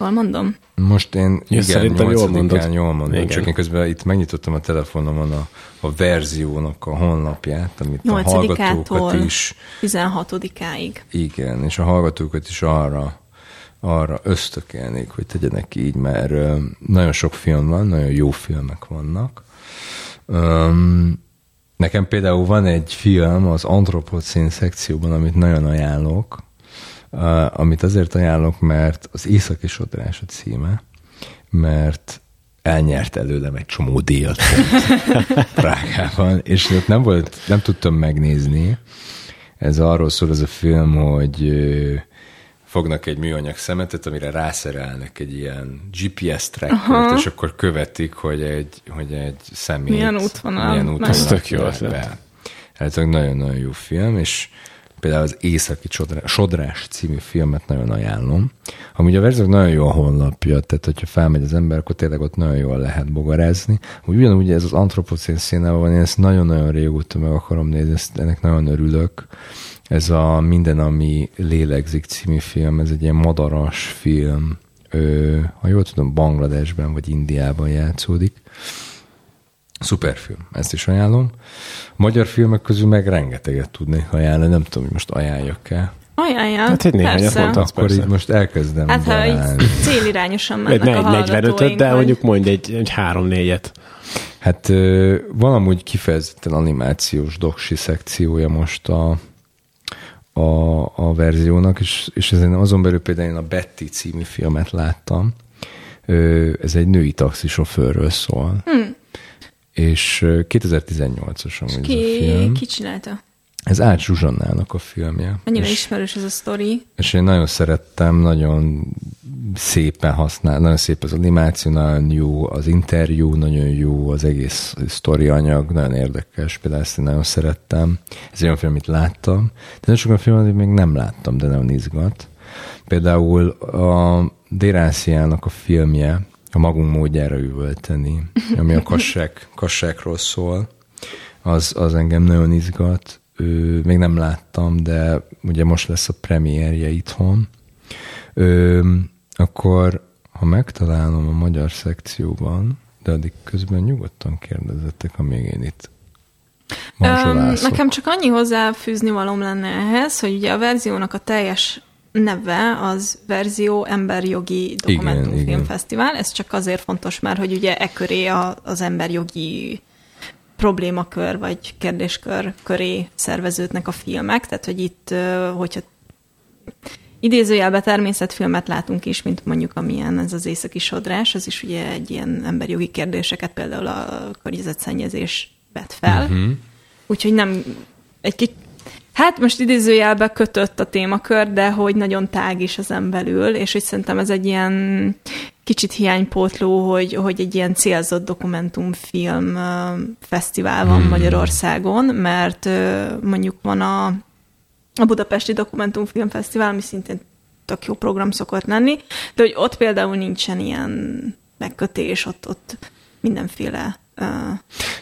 Jól mondom? Most én Ja, igen, szerintem jól 8-án mondod. jól mondom, Igen. csak én közben itt megnyitottam a telefonomon a, a verziónak a honlapját, amit a 8-ától hallgatókat is 16-áig. Igen, és a hallgatókat is arra, arra ösztökelnék, hogy tegyenek így, mert nagyon sok film van, nagyon jó filmek vannak. Um, nekem például van egy film az Antropocén szekcióban, amit nagyon ajánlok, uh, amit azért ajánlok, mert az Északi Sodrás a címe, mert elnyert előlem egy csomó díjat <laughs> Prágában, és ott nem volt, nem tudtam megnézni, ez arról szól ez a film, hogy fognak egy műanyag szemetet, amire rászerelnek egy ilyen GPS trackert, és akkor követik, hogy egy, hogy egy személy Milyen útvonal milyen útvonal Ez tök jó jár ötlet. ez nagyon-nagyon jó film, és például az Északi Sodrás, Sodrás című filmet nagyon ajánlom. Amúgy a verziók nagyon jó a honlapja, tehát hogyha felmegy az ember, akkor tényleg ott nagyon jól lehet bogarázni. Úgy ugyanúgy ez az antropocén színában van, én ezt nagyon-nagyon régóta meg akarom nézni, ezt, ennek nagyon örülök. Ez a Minden, ami lélegzik című film, ez egy ilyen madaras film, Ö, ha jól tudom, Bangladesben vagy Indiában játszódik. Szuper film, ezt is ajánlom. Magyar filmek közül meg rengeteget tudnék ajánlani, nem tudom, hogy most ajánljak-e. Ajánljál. Hát egy néhányat persze. mondtam. Akkor persze. így most elkezdem Hát ha így célirányosan Egy mennek a ne, 45-öt, hallgatóink, de hogy- mondjuk mondj egy, egy három-négyet. Hát ö, van amúgy kifejezetten animációs doksi szekciója most a, a, a verziónak, és, és ezen azon belül például én a Betty című filmet láttam. Ez egy női taxisofőrről szól. Hmm. És ö, 2018-as amúgy ez a Ki, film. ki csinálta? Ez Ács Zsuzsannának a filmje. Annyira és, ismerős ez a sztori. és én nagyon szerettem, nagyon szépen használ, nagyon szép az animáció, nagyon jó az interjú, nagyon jó az egész sztori anyag, nagyon érdekes, például ezt én nagyon szerettem. Ez olyan film, amit láttam, de nagyon sok olyan film, amit még nem láttam, de nagyon izgat. Például a Déránsziának a filmje, a magunk módjára üvölteni, ami a kassák, kassákról szól, az, az engem nagyon izgat. Ö, még nem láttam, de ugye most lesz a premierje itthon. Ö, akkor, ha megtalálom a magyar szekcióban, de addig közben nyugodtan kérdezzetek, amíg én itt mazsolászok. nekem csak annyi hozzáfűzni valóm lenne ehhez, hogy ugye a verziónak a teljes neve az Verzió Emberjogi. Dokumentumfilmfesztivál. Ez csak azért fontos, mert hogy ugye e köré a, az emberjogi problémakör vagy kérdéskör köré szerveződnek a filmek, tehát hogy itt, hogyha idézőjelben természetfilmet látunk is, mint mondjuk amilyen ez az északi sodrás, az is ugye egy ilyen emberjogi kérdéseket, például a környezetszennyezés vet fel. Uh-huh. Úgyhogy nem egy kicsit Hát most idézőjelbe kötött a témakör, de hogy nagyon tág is ezen belül, és hogy szerintem ez egy ilyen kicsit hiánypótló, hogy, hogy egy ilyen célzott dokumentumfilm fesztivál van hmm. Magyarországon, mert mondjuk van a, a Budapesti Dokumentumfilmfesztivál, ami szintén tök jó program szokott lenni, de hogy ott például nincsen ilyen megkötés, ott, ott mindenféle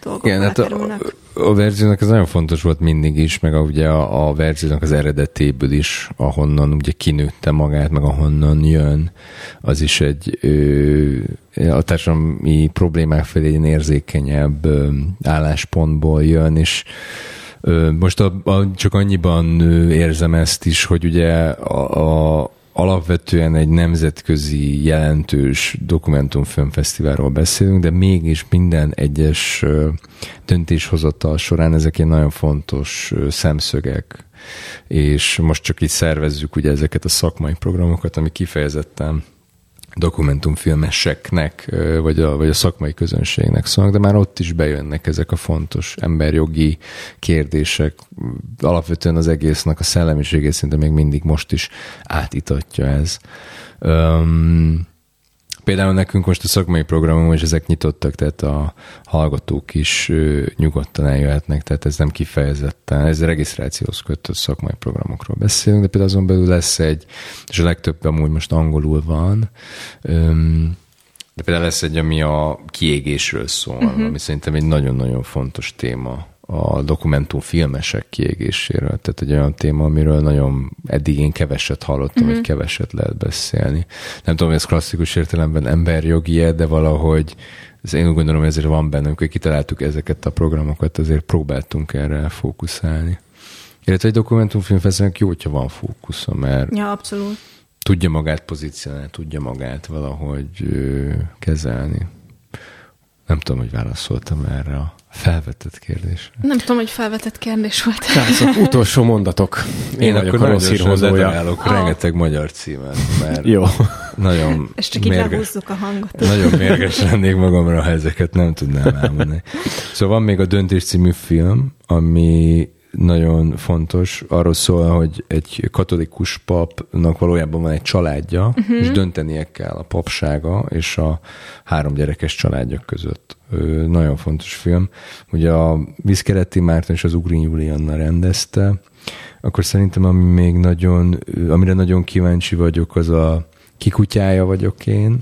dolgok Igen, hát a, a verziónak ez nagyon fontos volt mindig is, meg a, ugye a, a verziónak az eredetéből is, ahonnan ugye kinőtte magát, meg ahonnan jön, az is egy ö, a társadalmi problémák felé egy érzékenyebb ö, álláspontból jön, és ö, most a, a, csak annyiban érzem ezt is, hogy ugye a, a alapvetően egy nemzetközi jelentős dokumentumfilmfesztiválról beszélünk, de mégis minden egyes döntéshozatal során ezek egy nagyon fontos szemszögek, és most csak így szervezzük ugye ezeket a szakmai programokat, ami kifejezetten dokumentumfilmeseknek, vagy a, vagy a szakmai közönségnek szólnak, de már ott is bejönnek ezek a fontos emberjogi kérdések. Alapvetően az egésznek a szellemiségét szinte még mindig most is átitatja ez. Um, Például nekünk most a szakmai programon is ezek nyitottak, tehát a hallgatók is nyugodtan eljöhetnek, tehát ez nem kifejezetten, ez regisztrációhoz kötött szakmai programokról beszélünk, de például azon belül lesz egy, és a legtöbb amúgy most angolul van, öm, de például lesz egy, ami a kiégésről szól, uh-huh. ami szerintem egy nagyon-nagyon fontos téma a dokumentumfilmesek kiégéséről. Tehát egy olyan téma, amiről nagyon eddig én keveset hallottam, mm-hmm. hogy keveset lehet beszélni. Nem tudom, hogy ez klasszikus értelemben emberjogi de valahogy ez én úgy gondolom, ezért van benne, amikor kitaláltuk ezeket a programokat, azért próbáltunk erre fókuszálni. Illetve egy dokumentumfilmfesztiválnak jó, hogyha van fókusza, mert Ja, abszolút. tudja magát pozícionálni, tudja magát valahogy ö, kezelni. Nem tudom, hogy válaszoltam erre a felvetett kérdésre. Nem tudom, hogy felvetett kérdés volt. Srácok, <laughs> utolsó mondatok. Én, Én vagyok a rossz hírhozója. Én rengeteg magyar címet, mert Jó. nagyon És csak így mérges, lehúzzuk a hangot. nagyon mérges lennék magamra, ha ezeket nem tudnám elmondani. Szóval van még a Döntés című film, ami nagyon fontos. Arról szól, hogy egy katolikus papnak valójában van egy családja, uh-huh. és döntenie kell a papsága és a három gyerekes családja között. Ö, nagyon fontos film. Ugye a Viszkereti Márton és az Ugrin Julianna rendezte, akkor szerintem ami még nagyon, amire nagyon kíváncsi vagyok, az a Kikutyája vagyok én.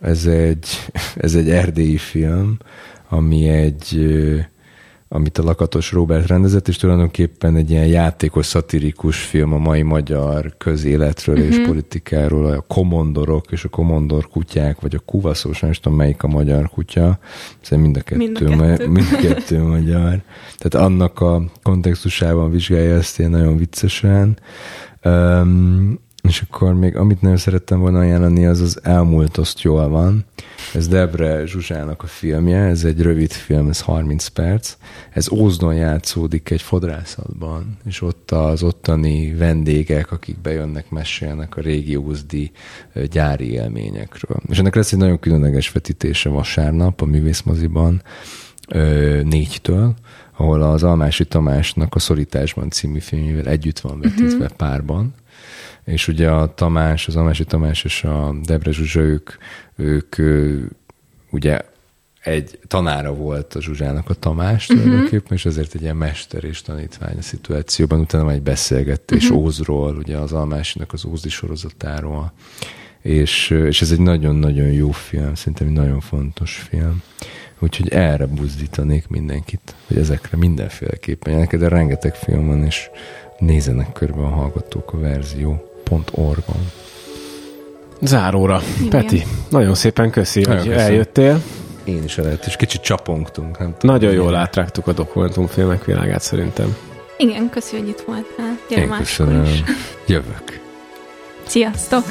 Ez egy, <laughs> ez egy erdélyi film, ami egy amit a Lakatos Robert rendezett, és tulajdonképpen egy ilyen játékos, szatirikus film a mai magyar közéletről uh-huh. és mhm. politikáról, a komondorok és a komondor kutyák, vagy a kuvaszós, nem tudom melyik a magyar kutya, ez mind a kettő, mind a kettő. <laughs> mind a kettő magyar. Tehát annak a kontextusában vizsgálja ezt ilyen nagyon viccesen. Um, és akkor még amit nagyon szerettem volna ajánlani, az az Elmúlt, azt jól van. Ez Debre Zsuzsának a filmje, ez egy rövid film, ez 30 perc. Ez Ózdon játszódik egy fodrászatban, és ott az ottani vendégek, akik bejönnek, mesélnek a régi ózdi gyári élményekről. És ennek lesz egy nagyon különleges vetítése vasárnap a művészmoziban négytől, ahol az Almási Tamásnak a Szorításban című filmjével együtt van vetítve uh-huh. párban és ugye a Tamás, az Amási Tamás és a Debre Zsuzsa, ők, ők ugye egy tanára volt a Zsuzsának a Tamás uh-huh. tulajdonképpen, és ezért egy ilyen mester és tanítvány a szituációban. Utána van egy beszélgetés uh-huh. Ózról, ugye az Almásinak az Ózdi sorozatáról, és, és ez egy nagyon-nagyon jó film, szerintem egy nagyon fontos film. Úgyhogy erre buzdítanék mindenkit, hogy ezekre mindenféleképpen. Neked de rengeteg film van, és nézenek körbe a hallgatók a verzió www.org-on. Záróra. Igen. Peti, nagyon szépen köszi, nagyon hogy köszön. eljöttél. Én is előtt, és kicsit csapongtunk. Nem tudom, nagyon jól átrágtuk a dokumentumfilmek világát szerintem. Igen, köszi, hogy itt voltál. Gyere Én köszönöm. Is. Jövök. Sziasztok!